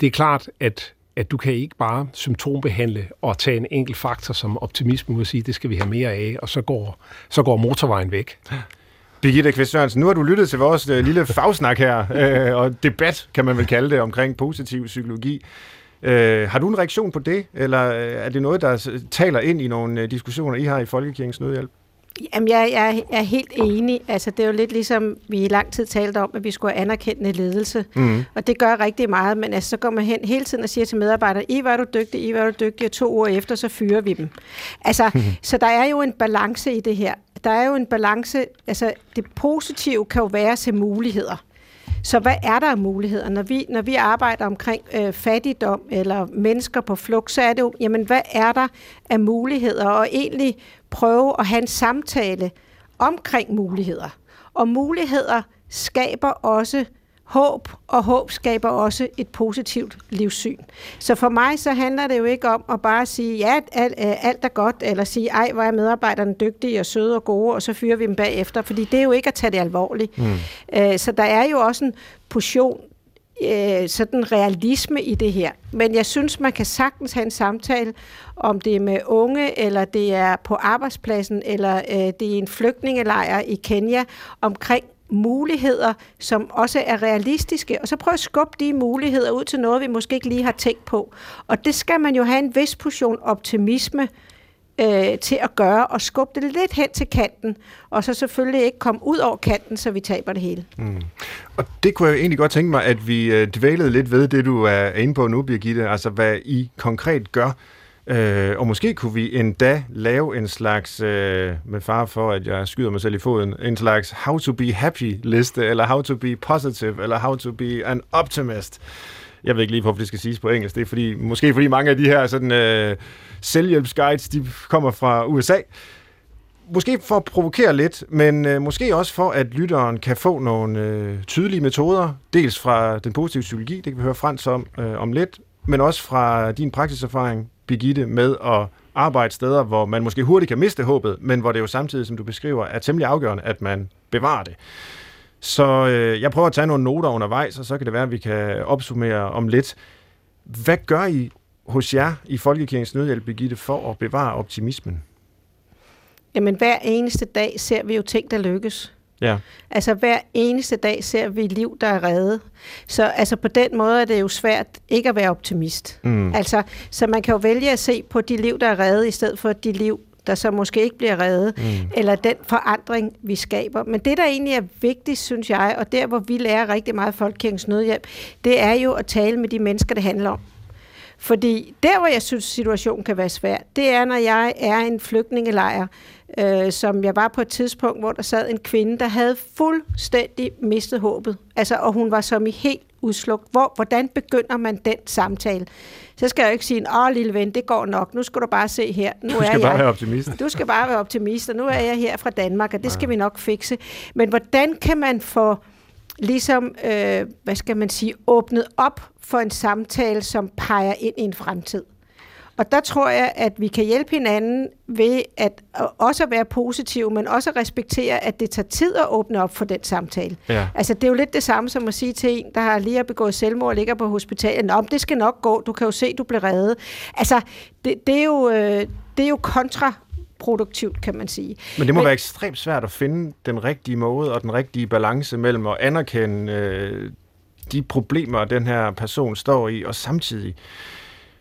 det er klart, at at du kan ikke bare symptombehandle og tage en enkelt faktor som optimisme og sige, det skal vi have mere af, og så går, så går motorvejen væk. Birgitte Kvist Sørensen, nu har du lyttet til vores øh, lille fagsnak her, øh, og debat, kan man vel kalde det, omkring positiv psykologi. Øh, har du en reaktion på det, eller øh, er det noget, der taler ind i nogle øh, diskussioner, I har i Folkekirkens Nødhjælp? Jamen, jeg, jeg er helt enig. Altså, det er jo lidt ligesom, vi i lang tid talte om, at vi skulle have anerkendende ledelse. Mm. Og det gør rigtig meget, men altså, så går man hen hele tiden og siger til medarbejdere, I var du dygtig, I var du dygtig, og to uger efter, så fyrer vi dem. Altså, mm. så der er jo en balance i det her. Der er jo en balance, altså det positive kan jo være til muligheder. Så hvad er der af muligheder? Når vi, når vi arbejder omkring øh, fattigdom eller mennesker på flugt, så er det jo, jamen hvad er der af muligheder? Og egentlig prøve at have en samtale omkring muligheder. Og muligheder skaber også håb, og håb skaber også et positivt livssyn. Så for mig så handler det jo ikke om at bare sige, ja, alt, alt er godt, eller sige, ej, hvor er medarbejderne dygtige og søde og gode, og så fyrer vi dem bagefter, fordi det er jo ikke at tage det alvorligt. Mm. Øh, så der er jo også en portion øh, sådan realisme i det her. Men jeg synes, man kan sagtens have en samtale, om det er med unge, eller det er på arbejdspladsen, eller øh, det er en flygtningelejr i Kenya, omkring muligheder, som også er realistiske, og så prøve at skubbe de muligheder ud til noget, vi måske ikke lige har tænkt på. Og det skal man jo have en vis portion optimisme øh, til at gøre, og skubbe det lidt hen til kanten, og så selvfølgelig ikke komme ud over kanten, så vi taber det hele. Mm. Og det kunne jeg egentlig godt tænke mig, at vi øh, dvælede lidt ved det, du er inde på nu, Birgitte, altså hvad I konkret gør Øh, og måske kunne vi endda lave en slags, øh, med far for, at jeg skyder mig selv i foden, en slags how to be happy liste, eller how to be positive, eller how to be an optimist. Jeg ved ikke lige, hvorfor det skal siges på engelsk. Det er fordi, måske fordi mange af de her sådan, øh, selvhjælpsguides, de kommer fra USA. Måske for at provokere lidt, men øh, måske også for, at lytteren kan få nogle øh, tydelige metoder, dels fra den positive psykologi, det kan vi høre Frans om øh, om lidt, men også fra din praksiserfaring Birgitte, med at arbejde steder, hvor man måske hurtigt kan miste håbet, men hvor det jo samtidig, som du beskriver, er temmelig afgørende, at man bevarer det. Så øh, jeg prøver at tage nogle noter undervejs, og så kan det være, at vi kan opsummere om lidt. Hvad gør I hos jer i Folkekirkens Nødhjælp, Birgitte, for at bevare optimismen? Jamen, hver eneste dag ser vi jo ting, der lykkes. Ja. Altså hver eneste dag ser vi liv, der er reddet. Så altså på den måde er det jo svært ikke at være optimist. Mm. Altså, så man kan jo vælge at se på de liv, der er reddet, i stedet for de liv, der så måske ikke bliver reddet, mm. eller den forandring, vi skaber. Men det, der egentlig er vigtigt, synes jeg, og der, hvor vi lærer rigtig meget Folkekirkens Nødhjælp, det er jo at tale med de mennesker, det handler om. Fordi der, hvor jeg synes, situationen kan være svær, det er, når jeg er en flygtningelejr, øh, som jeg var på et tidspunkt, hvor der sad en kvinde, der havde fuldstændig mistet håbet. Altså, og hun var som i helt udslukt. Hvor, hvordan begynder man den samtale? Så skal jeg jo ikke sige, åh lille ven, det går nok, nu skal du bare se her. Nu du skal er bare jeg, være optimist. Du skal bare være optimist, og nu er jeg her fra Danmark, og det skal ja. vi nok fikse. Men hvordan kan man få ligesom, øh, hvad skal man sige, åbnet op for en samtale, som peger ind i en fremtid? Og der tror jeg, at vi kan hjælpe hinanden ved at også være positive, men også respektere, at det tager tid at åbne op for den samtale. Ja. Altså, det er jo lidt det samme som at sige til en, der har lige begået selvmord og ligger på hospitalet, Nå, det skal nok gå, du kan jo se, du bliver reddet. Altså, det, det, er, jo, øh, det er jo kontra produktivt, kan man sige. Men det må Men, være ekstremt svært at finde den rigtige måde og den rigtige balance mellem at anerkende øh, de problemer, den her person står i, og samtidig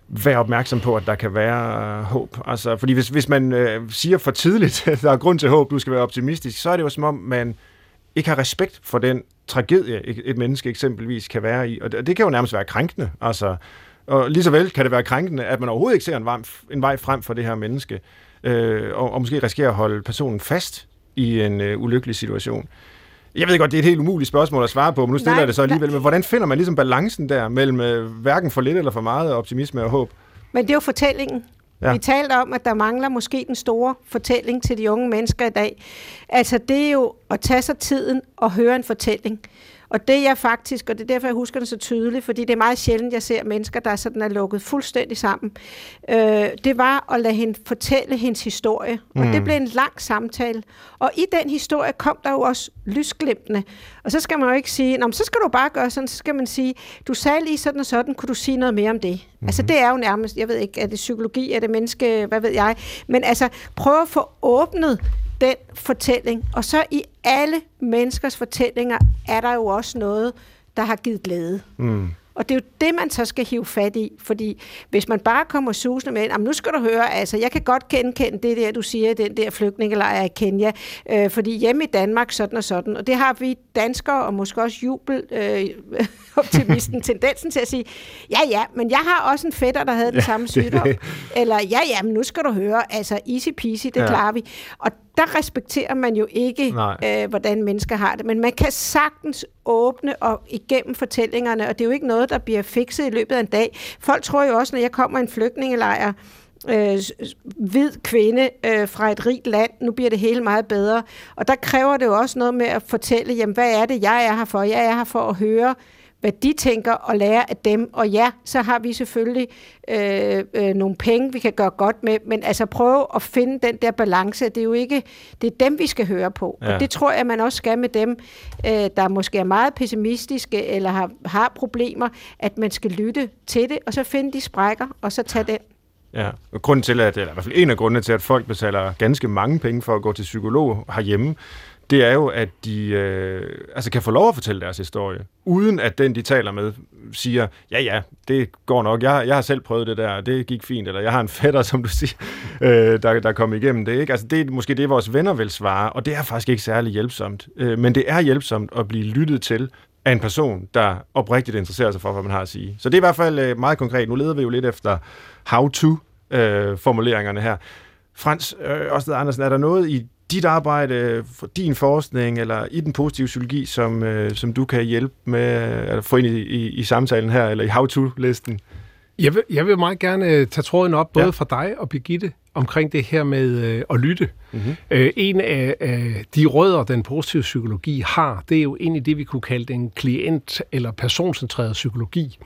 være opmærksom på, at der kan være øh, håb. Altså, fordi hvis, hvis man øh, siger for tidligt, at der er grund til håb, du skal være optimistisk, så er det jo som om, man ikke har respekt for den tragedie, et, menneske eksempelvis kan være i. Og det, det kan jo nærmest være krænkende. Altså, og lige så vel kan det være krænkende, at man overhovedet ikke ser en vej, en vej frem for det her menneske, øh, og, og måske risikerer at holde personen fast i en øh, ulykkelig situation. Jeg ved godt, det er et helt umuligt spørgsmål at svare på, men nu stiller nej, jeg det så alligevel. Men hvordan finder man ligesom balancen der mellem øh, hverken for lidt eller for meget optimisme og håb? Men det er jo fortællingen. Ja. Vi talte om, at der mangler måske den store fortælling til de unge mennesker i dag. Altså det er jo at tage sig tiden og høre en fortælling. Og det jeg faktisk, og det er derfor, jeg husker det så tydeligt, fordi det er meget sjældent, jeg ser mennesker, der sådan er lukket fuldstændig sammen, øh, det var at lade hende fortælle hendes historie. Mm. Og det mm. blev en lang samtale. Og i den historie kom der jo også lysglimtene. Og så skal man jo ikke sige, Nå, så skal du bare gøre sådan, så skal man sige, du sagde lige sådan og sådan, kunne du sige noget mere om det? Mm-hmm. Altså det er jo nærmest, jeg ved ikke, er det psykologi, er det menneske, hvad ved jeg, men altså prøv at få åbnet den fortælling. Og så i alle menneskers fortællinger er der jo også noget, der har givet glæde. Mm. Og det er jo det, man så skal hive fat i, fordi hvis man bare kommer susende med, nu skal du høre, altså jeg kan godt genkende det der, du siger, den der flygtningelejr i Kenya, øh, fordi hjemme i Danmark sådan og sådan, og det har vi danskere og måske også jubel øh, optimisten tendensen til at sige, ja ja, men jeg har også en fætter, der havde den samme sygdom. Eller ja ja, men nu skal du høre, altså easy peasy, det ja. klarer vi. Og der respekterer man jo ikke, øh, hvordan mennesker har det. Men man kan sagtens åbne og igennem fortællingerne, og det er jo ikke noget, der bliver fikset i løbet af en dag. Folk tror jo også, når jeg kommer i en flygtningelejr, øh, hvid kvinde øh, fra et rigt land, nu bliver det hele meget bedre. Og der kræver det jo også noget med at fortælle, jamen hvad er det, jeg er her for? Jeg er her for at høre, hvad de tænker, og lære af dem. Og ja, så har vi selvfølgelig øh, øh, nogle penge, vi kan gøre godt med, men altså prøve at finde den der balance. Det er jo ikke, det er dem, vi skal høre på. Ja. Og det tror jeg, man også skal med dem, øh, der måske er meget pessimistiske, eller har, har problemer, at man skal lytte til det, og så finde de sprækker, og så tage den. Ja, og grunden til, at, eller i hvert fald en af grundene til, at folk betaler ganske mange penge for at gå til psykolog herhjemme, det er jo, at de øh, altså kan få lov at fortælle deres historie, uden at den, de taler med, siger, ja ja, det går nok, jeg, jeg har selv prøvet det der, det gik fint, eller jeg har en fætter, som du siger, øh, der, der kom igennem det. Ikke? Altså, det er måske det, vores venner vil svare, og det er faktisk ikke særlig hjælpsomt. Øh, men det er hjælpsomt at blive lyttet til af en person, der oprigtigt interesserer sig for, hvad man har at sige. Så det er i hvert fald øh, meget konkret. Nu leder vi jo lidt efter how-to-formuleringerne øh, her. Frans øh, Osted Andersen, er der noget i dit arbejde, for din forskning, eller i den positive psykologi, som, øh, som du kan hjælpe med at få ind i, i, i samtalen her, eller i how-to-listen? Jeg vil, jeg vil meget gerne øh, tage tråden op, både ja. for dig og Birgitte, omkring det her med øh, at lytte. Mm-hmm. Øh, en af, af de rødder, den positive psykologi har, det er jo egentlig det, vi kunne kalde den klient- eller personcentreret psykologi.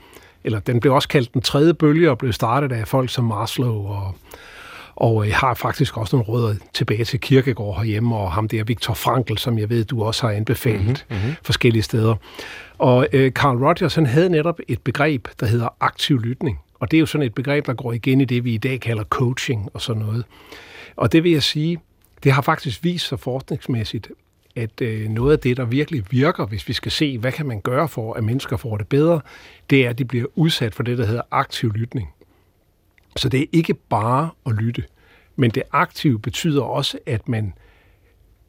Eller den blev også kaldt den tredje bølge, og blev startet af folk som Maslow og og jeg har faktisk også nogle rødder tilbage til Kirkegård herhjemme, og ham der Viktor Frankl, som jeg ved, du også har anbefalet mm-hmm. forskellige steder. Og øh, Carl Rogers, han havde netop et begreb, der hedder aktiv lytning. Og det er jo sådan et begreb, der går igen i det, vi i dag kalder coaching og sådan noget. Og det vil jeg sige, det har faktisk vist sig forskningsmæssigt, at øh, noget af det, der virkelig virker, hvis vi skal se, hvad kan man gøre for, at mennesker får det bedre, det er, at de bliver udsat for det, der hedder aktiv lytning. Så det er ikke bare at lytte, men det aktive betyder også, at man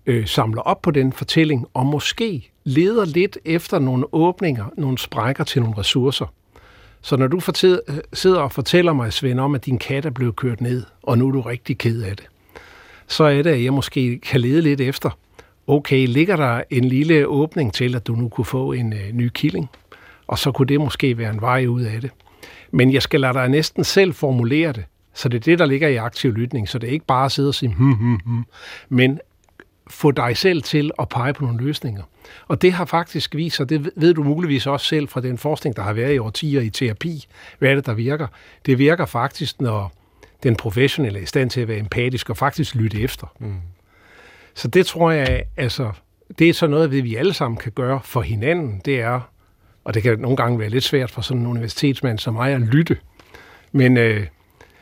øh, samler op på den fortælling, og måske leder lidt efter nogle åbninger, nogle sprækker til nogle ressourcer. Så når du fortæ- øh, sidder og fortæller mig, Svend, om, at din kat er blevet kørt ned, og nu er du rigtig ked af det, så er det, at jeg måske kan lede lidt efter, okay, ligger der en lille åbning til, at du nu kunne få en øh, ny killing? Og så kunne det måske være en vej ud af det. Men jeg skal lade dig næsten selv formulere det. Så det er det, der ligger i aktiv lytning. Så det er ikke bare at sidde og sige, hmm, hmm, hmm, men få dig selv til at pege på nogle løsninger. Og det har faktisk vist sig, det ved du muligvis også selv fra den forskning, der har været i årtier i terapi, hvad er det, der virker? Det virker faktisk, når den professionelle er i stand til at være empatisk og faktisk lytte efter. Mm. Så det tror jeg, altså, det er så noget vi alle sammen kan gøre for hinanden, det er og det kan nogle gange være lidt svært for sådan en universitetsmand som mig at lytte. Men øh,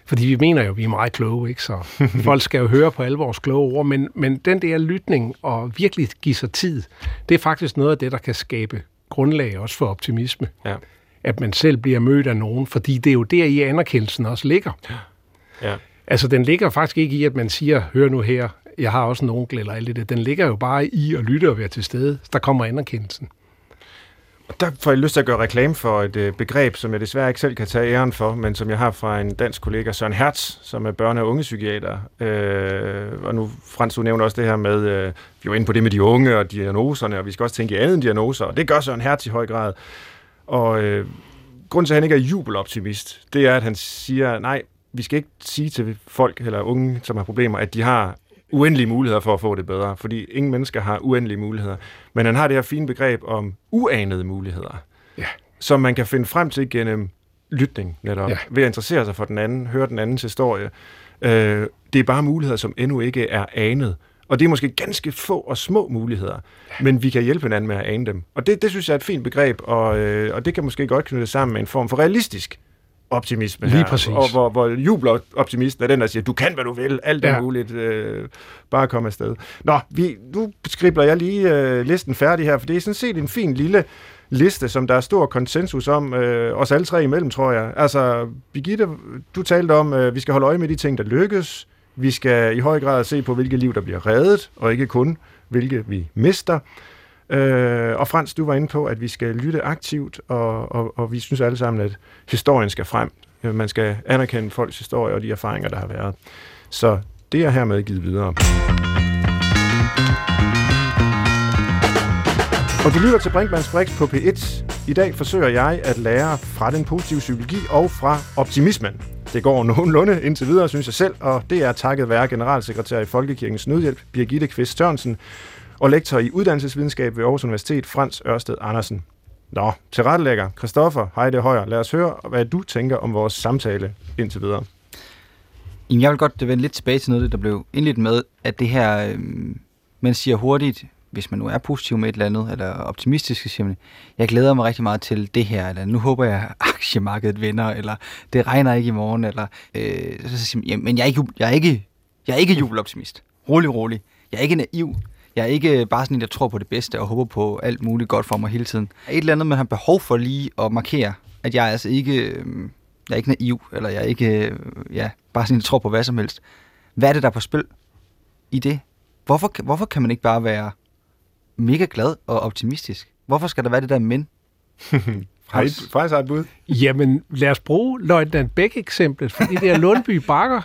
fordi vi mener jo, at vi er meget kloge, ikke? så folk skal jo høre på alle vores kloge ord, men, men den der lytning og virkelig give sig tid, det er faktisk noget af det, der kan skabe grundlag også for optimisme. Ja. At man selv bliver mødt af nogen, fordi det er jo der i anerkendelsen også ligger. Ja. Ja. Altså den ligger faktisk ikke i, at man siger, hør nu her, jeg har også en onkel eller alt det. Den ligger jo bare i at lytte og være til stede. Der kommer anerkendelsen. Der får jeg lyst til at gøre reklame for et øh, begreb, som jeg desværre ikke selv kan tage æren for, men som jeg har fra en dansk kollega, Søren Hertz, som er børne- og ungepsykiater. Øh, og nu, Frans, du nævner også det her med, øh, vi var inde på det med de unge og diagnoserne, og vi skal også tænke i andet end diagnoser, og det gør Søren Hertz i høj grad. Og øh, grunden til, at han ikke er jubeloptimist, det er, at han siger, nej, vi skal ikke sige til folk eller unge, som har problemer, at de har uendelige muligheder for at få det bedre, fordi ingen mennesker har uendelige muligheder. Men han har det her fine begreb om uanede muligheder, ja. som man kan finde frem til gennem lytning netop, ja. ved at interessere sig for den anden, høre den andens historie. Øh, det er bare muligheder, som endnu ikke er anet. Og det er måske ganske få og små muligheder, ja. men vi kan hjælpe hinanden med at ane dem. Og det, det synes jeg er et fint begreb, og, øh, og det kan måske godt knytte sammen med en form for realistisk optimisme Lige her, præcis. og hvor, hvor jubeloptimisten er den, der siger, du kan, hvad du vil, alt er ja. muligt, øh, bare kom afsted. Nå, vi, nu skribler jeg lige øh, listen færdig her, for det er sådan set en fin lille liste, som der er stor konsensus om, øh, os alle tre imellem, tror jeg. Altså, Birgitte, du talte om, øh, vi skal holde øje med de ting, der lykkes. Vi skal i høj grad se på, hvilke liv, der bliver reddet, og ikke kun, hvilke vi mister. Øh, og Frans, du var inde på, at vi skal lytte aktivt, og, og, og vi synes alle sammen, at historien skal frem. Øh, man skal anerkende folks historie og de erfaringer, der har været. Så det er hermed givet videre. Og du lytter til Brinkmanns Brix på P1. I dag forsøger jeg at lære fra den positive psykologi og fra optimismen. Det går nogenlunde indtil videre, synes jeg selv, og det er takket være generalsekretær i Folkekirkens Nødhjælp, Birgitte Kvist Tørnsen, og lektor i uddannelsesvidenskab ved Aarhus Universitet, Frans Ørsted Andersen. Nå, til rettelægger, Christoffer Heide Højer, lad os høre, hvad du tænker om vores samtale indtil videre. Jeg vil godt vende lidt tilbage til noget, der blev indledt med, at det her, øh, man siger hurtigt, hvis man nu er positiv med et eller andet, eller optimistisk, så siger man, jeg glæder mig rigtig meget til det her, eller nu håber jeg, at aktiemarkedet vinder, eller det regner ikke i morgen, eller øh, så siger man, jamen, jeg er ikke, jeg er ikke, jeg er ikke jubeloptimist. Rolig, rolig. Jeg er ikke naiv. Jeg er ikke bare sådan en, der tror på det bedste og håber på alt muligt godt for mig hele tiden. Et eller andet, man har behov for lige at markere, at jeg er altså ikke, øh, jeg er ikke naiv, eller jeg er ikke øh, ja, bare sådan en, der tror på hvad som helst. Hvad er det, der er på spil i det? Hvorfor, hvorfor kan man ikke bare være mega glad og optimistisk? Hvorfor skal der være det der men? Har et bud. Jamen, lad os bruge Løjtnant Bæk-eksemplet, fordi det er Lundby Bakker.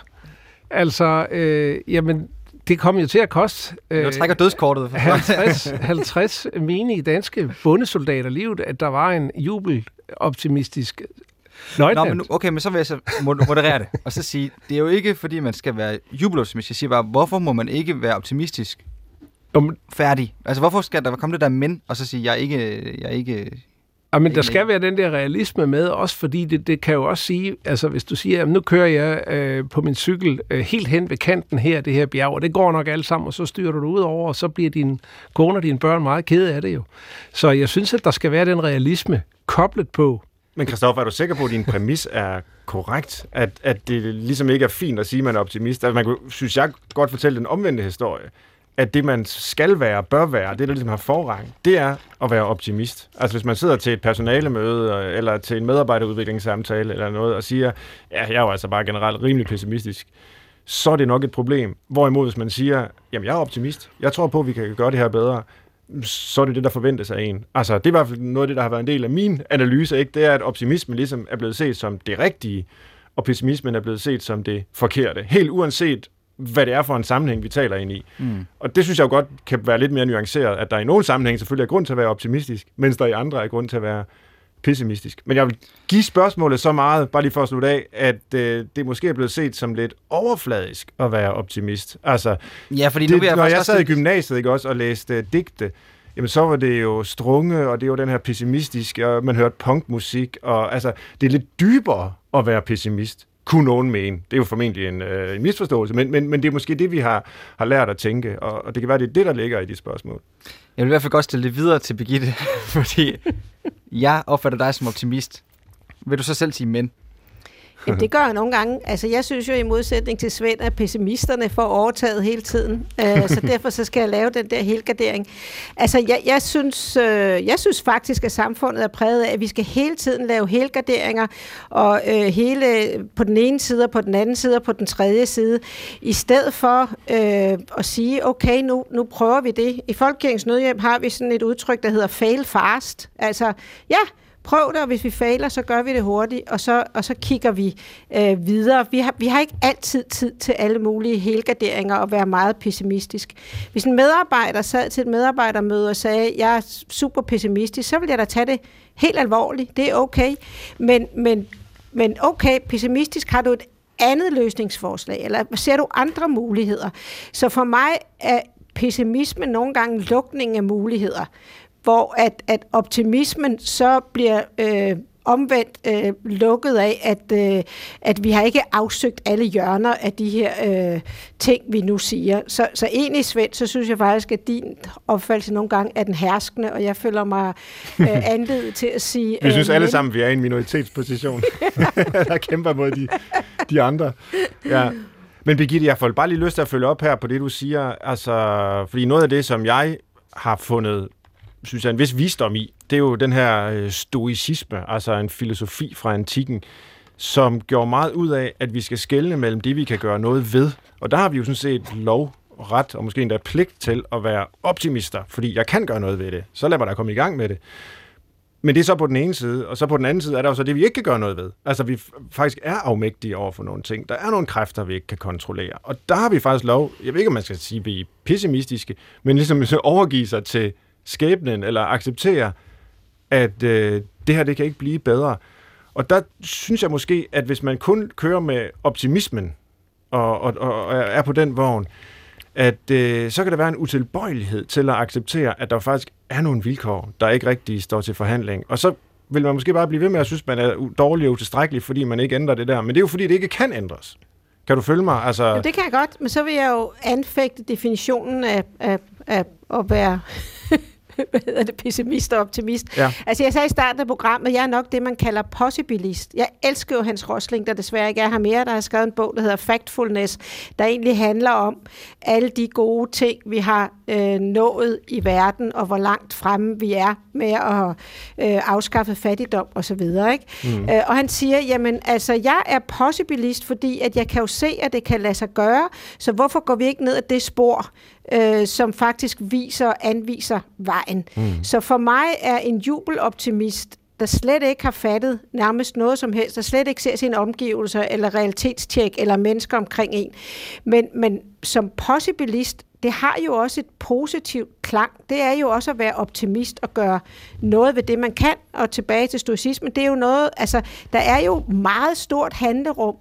Altså, øh, jamen, det kom jo til at koste... Øh, trækker dødskortet. 50, 50 menige danske bundesoldater livet, at der var en jubeloptimistisk Nå, men nu, okay, men så vil jeg så moderere det, og så sige, det er jo ikke, fordi man skal være jubeloptimist. Jeg siger bare, hvorfor må man ikke være optimistisk? Um, Færdig. Altså, hvorfor skal der komme det der men, og så sige, jeg er ikke, jeg er ikke Ja, men der skal være den der realisme med, også fordi det, det kan jo også sige, altså hvis du siger, at nu kører jeg øh, på min cykel øh, helt hen ved kanten her, det her bjerg, og det går nok alt sammen, og så styrer du ud over, og så bliver din kone og dine børn meget kede af det jo. Så jeg synes, at der skal være den realisme koblet på. Men Christoffer, er du sikker på, at din præmis er korrekt? At, at det ligesom ikke er fint at sige, at man er optimist? Altså, man kunne, synes jeg, godt fortælle den omvendte historie at det, man skal være, bør være, det, der ligesom har forrang, det er at være optimist. Altså hvis man sidder til et personalemøde, øh, eller til en medarbejderudviklingssamtale, eller noget, og siger, ja, jeg er jo altså bare generelt rimelig pessimistisk, så er det nok et problem. Hvorimod hvis man siger, jamen jeg er optimist, jeg tror på, at vi kan gøre det her bedre, så er det det, der forventes af en. Altså, det er i hvert fald noget af det, der har været en del af min analyse, ikke? det er, at optimismen ligesom er blevet set som det rigtige, og pessimismen er blevet set som det forkerte. Helt uanset, hvad det er for en sammenhæng, vi taler ind i. Mm. Og det synes jeg jo godt kan være lidt mere nuanceret, at der i nogle sammenhæng selvfølgelig er grund til at være optimistisk, mens der i andre er grund til at være pessimistisk. Men jeg vil give spørgsmålet så meget, bare lige for at slutte af, at øh, det måske er blevet set som lidt overfladisk at være optimist. Altså, ja, fordi nu det, jeg når jeg sad i gymnasiet ikke, også, og læste uh, digte, jamen så var det jo strunge, og det var den her pessimistiske, og man hørte punkmusik, og altså, det er lidt dybere at være pessimist kunne nogen mene. Det er jo formentlig en, øh, en misforståelse, men, men, men det er måske det, vi har, har lært at tænke, og, og det kan være, det er det, der ligger i de spørgsmål. Jeg vil i hvert fald godt stille det videre til Birgitte, fordi jeg opfatter dig som optimist. Vil du så selv sige men? Jamen, det gør jeg nogle gange. Altså, jeg synes jo i modsætning til Svend, at pessimisterne får overtaget hele tiden. Uh, så derfor så skal jeg lave den der helgardering. Altså, jeg, jeg, synes, uh, jeg synes faktisk, at samfundet er præget af, at vi skal hele tiden lave helgarderinger, og uh, hele på den ene side, og på den anden side, og på den tredje side, i stedet for uh, at sige, okay, nu, nu prøver vi det. I Folkekirkens Nødhjem har vi sådan et udtryk, der hedder fail fast. Altså, ja, prøv det, og hvis vi fejler, så gør vi det hurtigt, og så, og så kigger vi øh, videre. Vi har, vi har ikke altid tid til alle mulige helgarderinger og være meget pessimistisk. Hvis en medarbejder sad til et medarbejdermøde og sagde, jeg er super pessimistisk, så vil jeg da tage det helt alvorligt. Det er okay. Men, men, men okay, pessimistisk har du et andet løsningsforslag, eller ser du andre muligheder? Så for mig er pessimisme nogle gange lukning af muligheder hvor at, at optimismen så bliver øh, omvendt øh, lukket af, at, øh, at vi har ikke afsøgt alle hjørner af de her øh, ting, vi nu siger. Så, så egentlig, Svend, så synes jeg faktisk, at din opfattelse nogle gange er den herskende, og jeg føler mig øh, anledet til at sige... Vi synes øh, alle men... sammen, vi er i en minoritetsposition, der kæmper mod de, de andre. Ja. Men Birgitte, jeg får bare lige lyst til at følge op her på det, du siger. Altså, fordi noget af det, som jeg har fundet synes jeg, en vis visdom i. Det er jo den her øh, stoicisme, altså en filosofi fra antikken, som gjorde meget ud af, at vi skal skelne mellem det, vi kan gøre noget ved. Og der har vi jo sådan set lov, ret og måske endda pligt til at være optimister, fordi jeg kan gøre noget ved det. Så lad mig da komme i gang med det. Men det er så på den ene side, og så på den anden side er der jo så det, vi ikke kan gøre noget ved. Altså, vi faktisk er afmægtige over for nogle ting. Der er nogle kræfter, vi ikke kan kontrollere. Og der har vi faktisk lov, jeg ved ikke, om man skal sige, blive pessimistiske, men ligesom så overgive sig til skæbnen, eller acceptere, at øh, det her, det kan ikke blive bedre. Og der synes jeg måske, at hvis man kun kører med optimismen, og, og, og er på den vogn, at øh, så kan der være en utilbøjelighed til at acceptere, at der faktisk er nogle vilkår, der ikke rigtig står til forhandling. Og så vil man måske bare blive ved med at synes, man er dårlig og utilstrækkelig, fordi man ikke ændrer det der. Men det er jo fordi, det ikke kan ændres. Kan du følge mig? Altså... Jo, det kan jeg godt, men så vil jeg jo anfægte definitionen af, af, af at være hvad hedder det, pessimist og optimist. Ja. Altså jeg sagde i starten af programmet, jeg er nok det, man kalder possibilist. Jeg elsker jo Hans Rosling, der desværre ikke er her mere, der har skrevet en bog, der hedder Factfulness, der egentlig handler om alle de gode ting, vi har øh, nået i verden, og hvor langt fremme vi er med at øh, afskaffe fattigdom og så videre. Ikke? Mm. Øh, og han siger, jamen altså, jeg er possibilist, fordi at jeg kan jo se, at det kan lade sig gøre, så hvorfor går vi ikke ned ad det spor, øh, som faktisk viser anviser vejen. Mm. Så for mig er en jubeloptimist, der slet ikke har fattet nærmest noget som helst, der slet ikke ser sine omgivelser, eller realitetstjek, eller mennesker omkring en. Men, men som possibilist, det har jo også et positivt klang. Det er jo også at være optimist og gøre noget ved det, man kan. Og tilbage til stoicismen, det er jo noget, altså, der er jo meget stort handlerum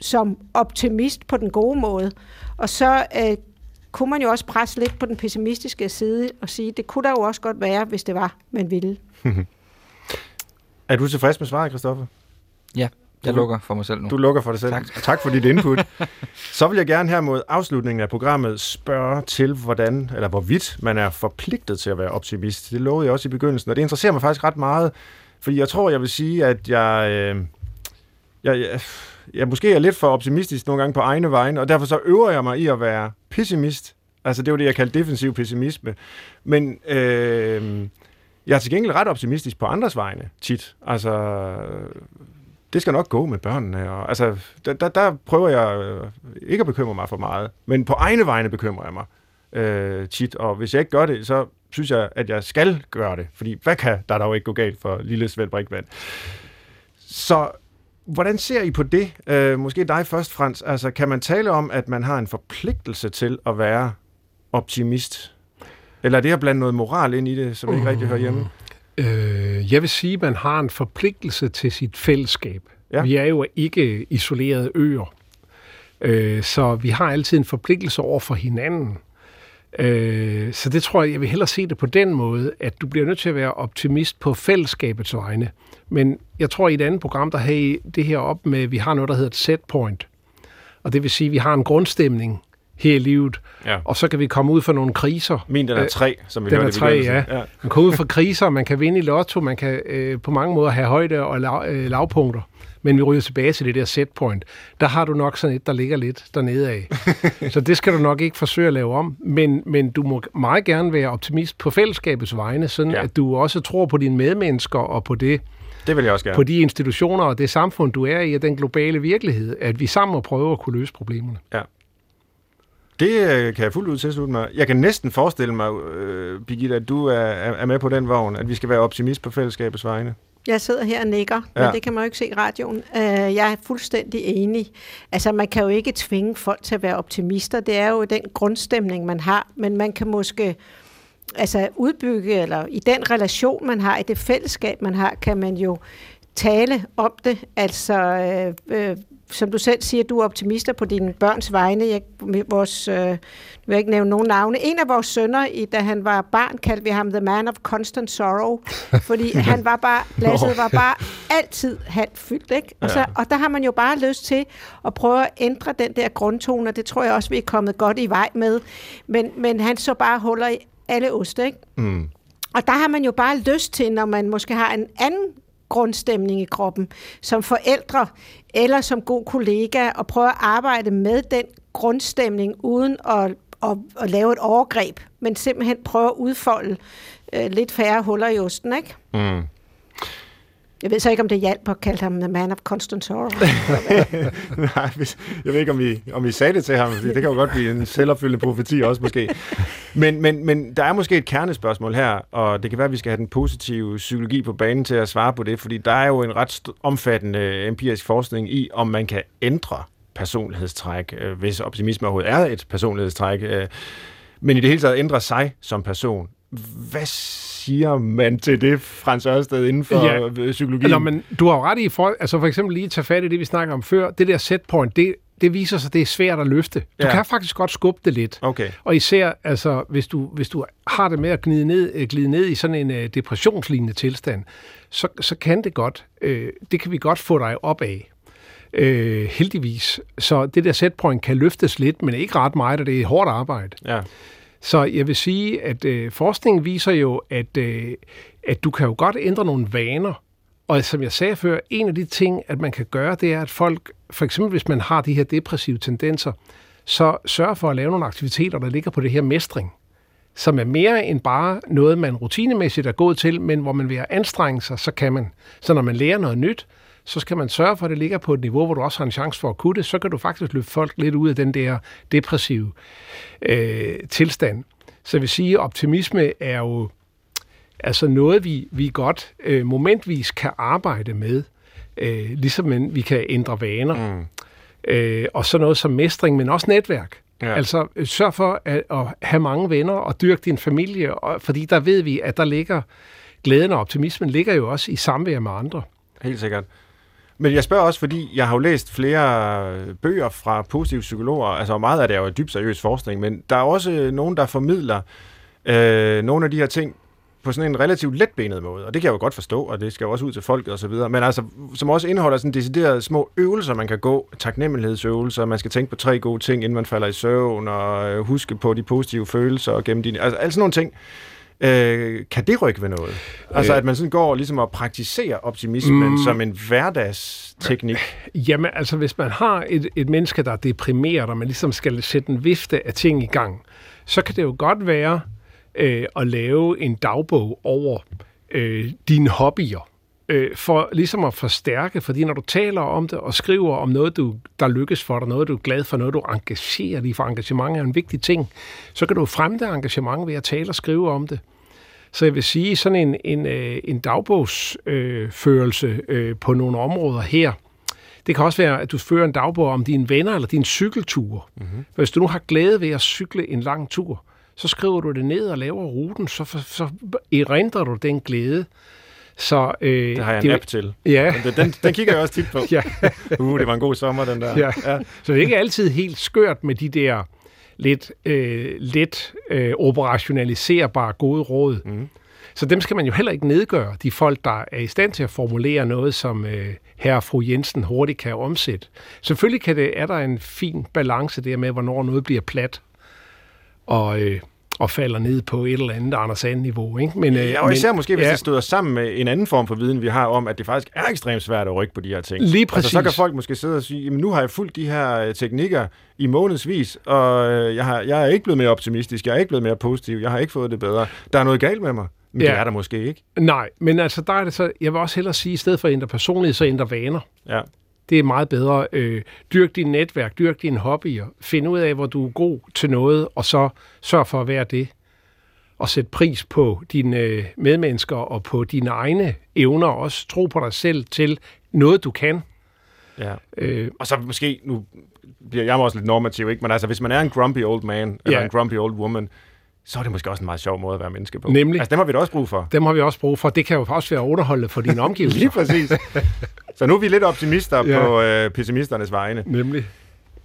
som optimist på den gode måde. Og så øh, kunne man jo også presse lidt på den pessimistiske side og sige, det kunne der jo også godt være, hvis det var, man ville. er du tilfreds med svaret, Christoffer? Ja, jeg du, lukker for mig selv nu. Du lukker for dig selv. Tak, tak for dit input. Så vil jeg gerne her mod afslutningen af programmet spørge til, hvordan, eller hvorvidt man er forpligtet til at være optimist. Det lovede jeg også i begyndelsen, og det interesserer mig faktisk ret meget, fordi jeg tror, jeg vil sige, at jeg... Øh, jeg, jeg jeg måske er lidt for optimistisk nogle gange på egne vegne, og derfor så øver jeg mig i at være pessimist. Altså det var det, jeg kaldte defensiv pessimisme. Men øh, jeg er til gengæld ret optimistisk på andres vegne tit. Altså, det skal nok gå med børnene. Og, altså, der, der, der prøver jeg øh, ikke at bekymre mig for meget. Men på egne vegne bekymrer jeg mig øh, tit. Og hvis jeg ikke gør det, så synes jeg, at jeg skal gøre det. Fordi hvad kan der dog ikke gå galt for lille Svend Brikvand? Så Hvordan ser I på det? Øh, måske dig først, Frans. Altså, kan man tale om, at man har en forpligtelse til at være optimist? Eller er det at blande noget moral ind i det, som ikke rigtig hører hjemme? Øh, jeg vil sige, at man har en forpligtelse til sit fællesskab. Ja. Vi er jo ikke isolerede øer. Øh, så vi har altid en forpligtelse over for hinanden. Øh, så det tror jeg, jeg vil hellere se det på den måde, at du bliver nødt til at være optimist på fællesskabets vegne. Men jeg tror, i et andet program, der I det her op med, at vi har noget, der hedder et set point. Og det vil sige, at vi har en grundstemning her i livet, ja. og så kan vi komme ud for nogle kriser. Min, den er tre, som vi den hørte er tre, ja. ja. Man kan ud for kriser, man kan vinde i lotto, man kan øh, på mange måder have højde og lav, øh, lavpunkter. Men vi ryger tilbage til det der set point. Der har du nok sådan et, der ligger lidt dernede af. så det skal du nok ikke forsøge at lave om. Men, men du må meget gerne være optimist på fællesskabets vegne, sådan ja. at du også tror på dine medmennesker og på det, det vil jeg også gerne. På de institutioner og det samfund, du er i, og den globale virkelighed, at vi sammen må prøve at kunne løse problemerne. Ja. Det øh, kan jeg fuldt ud tilslutte mig. Jeg kan næsten forestille mig, øh, Birgitte, at du er, er med på den vogn, at vi skal være optimist på fællesskabets vegne. Jeg sidder her og nikker, men ja. det kan man jo ikke se i radioen. Uh, jeg er fuldstændig enig. Altså, man kan jo ikke tvinge folk til at være optimister. Det er jo den grundstemning, man har. Men man kan måske altså udbygge, eller i den relation, man har, i det fællesskab, man har, kan man jo tale om det. Altså, øh, øh, som du selv siger, du er optimister på dine børns vegne. Jeg, vores, øh, jeg vil ikke nævne nogen navne. En af vores sønner, i, da han var barn, kaldte vi ham The Man of Constant Sorrow, fordi han var bare, Lasse var bare altid halvt fyldt, ikke? Og, så, og der har man jo bare lyst til at prøve at ændre den der grundtone, og det tror jeg også, vi er kommet godt i vej med. Men, men han så bare huller i alle oste, ikke? Mm. Og der har man jo bare lyst til, når man måske har en anden grundstemning i kroppen, som forældre eller som god kollega, og prøve at arbejde med den grundstemning, uden at, at, at lave et overgreb, men simpelthen prøve at udfolde øh, lidt færre huller i osten, ikke? Mm. Jeg ved så ikke, om det hjalp at kalde ham The Man of Constant Sorrow. Nej, jeg ved ikke, om vi, om vi sagde det til ham. Det kan jo godt blive en selvopfyldende profeti også måske. Men, men, men der er måske et kernespørgsmål her, og det kan være, at vi skal have den positive psykologi på banen til at svare på det, fordi der er jo en ret omfattende empirisk forskning i, om man kan ændre personlighedstræk, øh, hvis optimisme overhovedet er et personlighedstræk, øh. men i det hele taget ændre sig som person. Hvad siger man til det, Frans Ørsted, inden for Ja. ja. psykologien? Nå, men du har jo ret i, for, altså for eksempel lige tage fat i det, vi snakker om før. Det der setpoint, det, det viser sig, det er svært at løfte. Du Ja. kan faktisk godt skubbe det lidt. Okay. Og især, altså, hvis du, hvis du har det med at glide ned, øh, glide ned i sådan en uh, depressionslignende tilstand, så, så kan det godt, øh, det kan vi godt få dig op af. Øh, heldigvis. Så det der setpoint kan løftes lidt, men ikke ret meget, og det er hårdt arbejde. Ja. Så jeg vil sige, at øh, forskningen viser jo, at, øh, at du kan jo godt ændre nogle vaner. Og som jeg sagde før, en af de ting, at man kan gøre, det er, at folk, for eksempel hvis man har de her depressive tendenser, så sørg for at lave nogle aktiviteter, der ligger på det her mestring, som er mere end bare noget, man rutinemæssigt er gået til, men hvor man ved at anstrenge sig, så kan man. Så når man lærer noget nyt, så skal man sørge for, at det ligger på et niveau, hvor du også har en chance for at kunne det, så kan du faktisk løfte folk lidt ud af den der depressive øh, tilstand. Så jeg vil sige, at optimisme er jo altså noget, vi, vi godt øh, momentvis kan arbejde med, øh, ligesom vi kan ændre vaner. Mm. Øh, og så noget som mestring, men også netværk. Ja. Ja. Altså øh, sørg for at, at have mange venner og dyrke din familie, og, fordi der ved vi, at der ligger glæden og optimismen ligger jo også i samvær med andre. Helt sikkert. Men jeg spørger også, fordi jeg har jo læst flere bøger fra positive psykologer, altså meget af det er jo dybt seriøs forskning, men der er også øh, nogen, der formidler øh, nogle af de her ting på sådan en relativt letbenet måde, og det kan jeg jo godt forstå, og det skal jo også ud til folket og så videre, men altså, som også indeholder sådan deciderede små øvelser, man kan gå, taknemmelighedsøvelser, man skal tænke på tre gode ting, inden man falder i søvn, og øh, huske på de positive følelser, og gennem dine, altså, altså sådan nogle ting. Øh, kan det rykke ved noget? Altså, Øh. at man sådan går ligesom og praktiserer optimismen mm. Som en hverdagsteknik. Jamen altså, hvis man har et, et menneske, der er deprimeret, og man ligesom skal sætte en vifte af ting i gang, så kan det jo godt være øh, at lave en dagbog over øh, dine hobbyer, øh, for ligesom at forstærke, fordi når du taler om det og skriver om noget, du, der lykkes for dig, noget du er glad for, noget du engagerer dig i, for engagement er en vigtig ting, så kan du fremme det engagement ved at tale og skrive om det. Så jeg vil sige, sådan en, en, øh, en dagbogsførelse øh, øh, på nogle områder her, det kan også være, at du fører en dagbog om dine venner eller din cykeltur. Mm-hmm. Hvis du nu har glæde ved at cykle en lang tur, så skriver du det ned og laver ruten, så, så, erindrer du den glæde. Så, øh, Det har jeg en det app til. Ja, Den, den, den kigger jeg også tit på. ja. Uh, det var en god sommer, den der. Ja. ja. Så det er ikke altid helt skørt med de der lidt, øh, lidt øh, operationaliserbare gode råd. Mm. Så dem skal man jo heller ikke nedgøre, de folk, der er i stand til at formulere noget, som øh, herre og fru Jensen hurtigt kan omsætte. Selvfølgelig kan det, er der en fin balance der med, hvornår noget bliver plat og, øh, og falder ned på et eller andet Anders niveau. Ikke? Men, øh, Ja, og især måske, hvis ja, det støder sammen med en anden form for viden, vi har om, at det faktisk er ekstremt svært at rykke på de her ting. Lige Altså, så kan præcis. folk måske sidde og sige, jamen nu har jeg fulgt de her øh, teknikker i månedsvis, og øh, jeg, har, jeg er ikke blevet mere optimistisk, jeg er ikke blevet mere positiv, jeg har ikke fået det bedre. Der er noget galt med mig. Men. Ja. det er der måske ikke. Nej, men altså der er det så, jeg vil også hellere sige, at i stedet for at ændre personlighed, så ændre vaner. Ja. Det er meget bedre. Øh, dyrk din netværk, dyrk dine hobbyer. Find ud af, hvor du er god til noget, og så sørg for at være det. Og sæt pris på dine øh, medmennesker og på dine egne evner. og Også tro på dig selv til noget, du kan. ja. Øh, Og så måske, nu bliver jeg også lidt normativ, ikke? men altså hvis man er en grumpy old man, eller Ja. en grumpy old woman, så er det måske også en meget sjov måde at være menneske på. Nemlig. Altså dem har vi da også brug for. dem har vi også brug for. Det kan jo også være underholdende for dine omgivelser. Lige præcis. så nu er vi lidt optimister ja. Ja. på øh, pessimisternes vegne. Nemlig.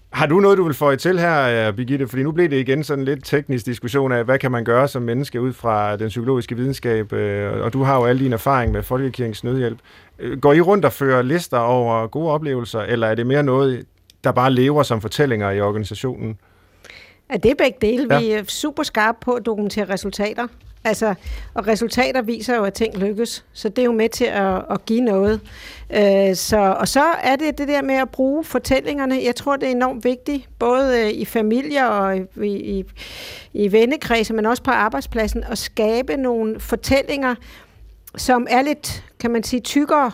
Har du noget, du vil få til her, øh, Birgitte? Fordi nu blev det igen sådan en lidt teknisk diskussion af, hvad kan man gøre som menneske ud fra den psykologiske videnskab, øh, og du har jo al din erfaring med Folkekirkens Nødhjælp. Øh, Går I rundt og fører lister over gode oplevelser, eller er det mere noget, der bare lever som fortællinger i organisationen? Ja, det er begge dele. Ja. Vi er super skarpe på at dokumentere resultater. Altså, og resultater viser jo, at ting lykkes, så det er jo med til at, at give noget. Øh, så, og så er det det der med at bruge fortællingerne. Jeg tror, det er enormt vigtigt, både øh, i familier og i, i, i vennekredse, men også på arbejdspladsen, at skabe nogle fortællinger, som er lidt, kan man sige, tykkere,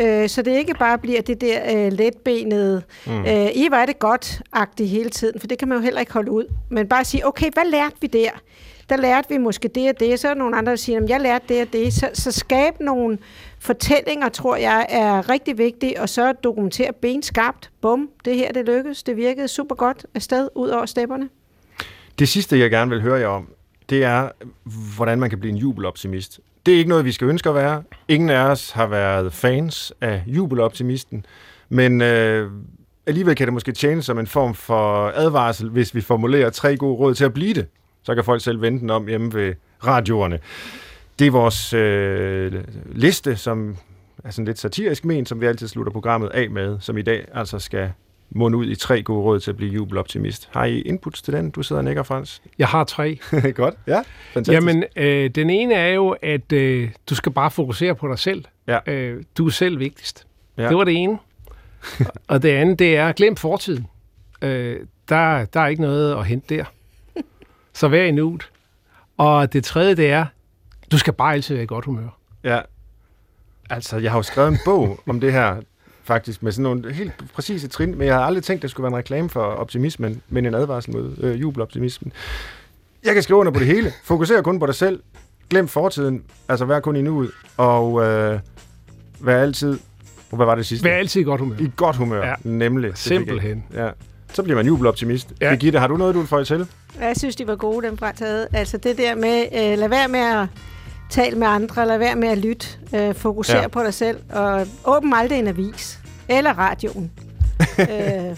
øh, så det ikke bare bliver det der øh, letbenede, mm. øh, I var det godt-agtigt hele tiden, for det kan man jo heller ikke holde ud. Men bare sige, okay, hvad lærte vi der? der lærte vi måske det og det, så er der nogle andre, der siger, jeg lærte det og det. Så, så skabe nogle fortællinger, tror jeg, er rigtig vigtigt, og så dokumentere benskarpt. Bum, det her, det lykkedes. Det virkede super godt afsted ud over stepperne. Det sidste, jeg gerne vil høre jer om, det er, hvordan man kan blive en jubeloptimist. Det er ikke noget, vi skal ønske at være. Ingen af os har været fans af jubeloptimisten, men øh, alligevel kan det måske tjene som en form for advarsel, hvis vi formulerer tre gode råd til at blive det så kan folk selv vente den om hjemme ved radioerne. Det er vores øh, liste, som er sådan lidt satirisk men, som vi altid slutter programmet af med, som i dag altså skal munde ud i tre gode råd til at blive jubeloptimist. Har I inputs til den? Du sidder og nikker, Frans. Jeg har tre. Godt, ja. Fantastisk. Jamen, øh, den ene er jo, at øh, du skal bare fokusere på dig selv. Ja. Øh, du er selv vigtigst. Ja. Det var det ene. og det andet, det er, glem fortiden. Øh, der, der er ikke noget at hente der. Så vær i nuet. Og det tredje, det er, du skal bare altid være i godt humør. Ja. Altså, jeg har jo skrevet en bog om det her, faktisk, med sådan nogle helt præcise trin, men jeg har aldrig tænkt, at det skulle være en reklame for optimismen, men en advarsel mod øh, jubeloptimismen. Jeg kan skrive under på det hele. Fokuser kun på dig selv. Glem fortiden. Altså, vær kun i nuet. Og øh, vær altid... Hvad var det sidste? Vær altid i godt humør. I godt humør, ja. nemlig. Simpelthen. Ja. Så bliver man jubeloptimist. Ja. Birgitte, har du noget, du vil få til? Jeg synes, de var gode, dem fra taget. Altså det der med, øh, lad være med at tale med andre, lad være med at lytte, øh, fokusere ja. på dig selv, og åbn aldrig en avis, eller radioen. øh,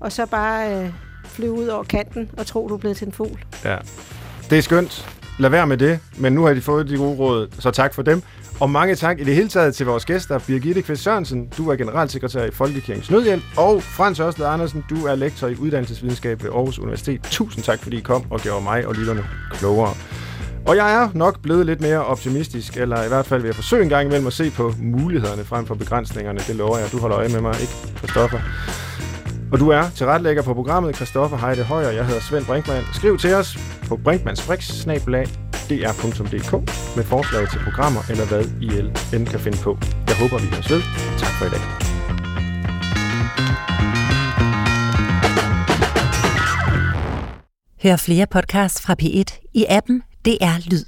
og så bare øh, flyve ud over kanten og tro, du er blevet til en fugl. Ja. Det er skønt. Lad være med det, men nu har de fået de gode råd, så tak for dem. Og mange tak i det hele taget til vores gæster. Birgitte Kvist Sørensen, du er generalsekretær i Folkekirkens Nødhjælp, og Frans Ørsted Andersen, du er lektor i uddannelsesvidenskab ved Aarhus Universitet. Tusind tak, fordi I kom og gjorde mig og lytterne klogere. Og jeg er nok blevet lidt mere optimistisk, eller i hvert fald vil jeg forsøge en gang imellem at se på mulighederne frem for begrænsningerne. Det lover jeg. Du holder øje med mig, ikke, Christoffer? Og du er tilrettelægger på programmet, Christoffer Heide Højer. Jeg hedder Svend Brinkmann. Skriv til os på brinkmannsbrix.dr.dk med forslag til programmer eller hvad I end kan finde på. Jeg håber, vi høres ved. Tak for i dag. Hør flere podcasts fra P1 i appen det er lyd.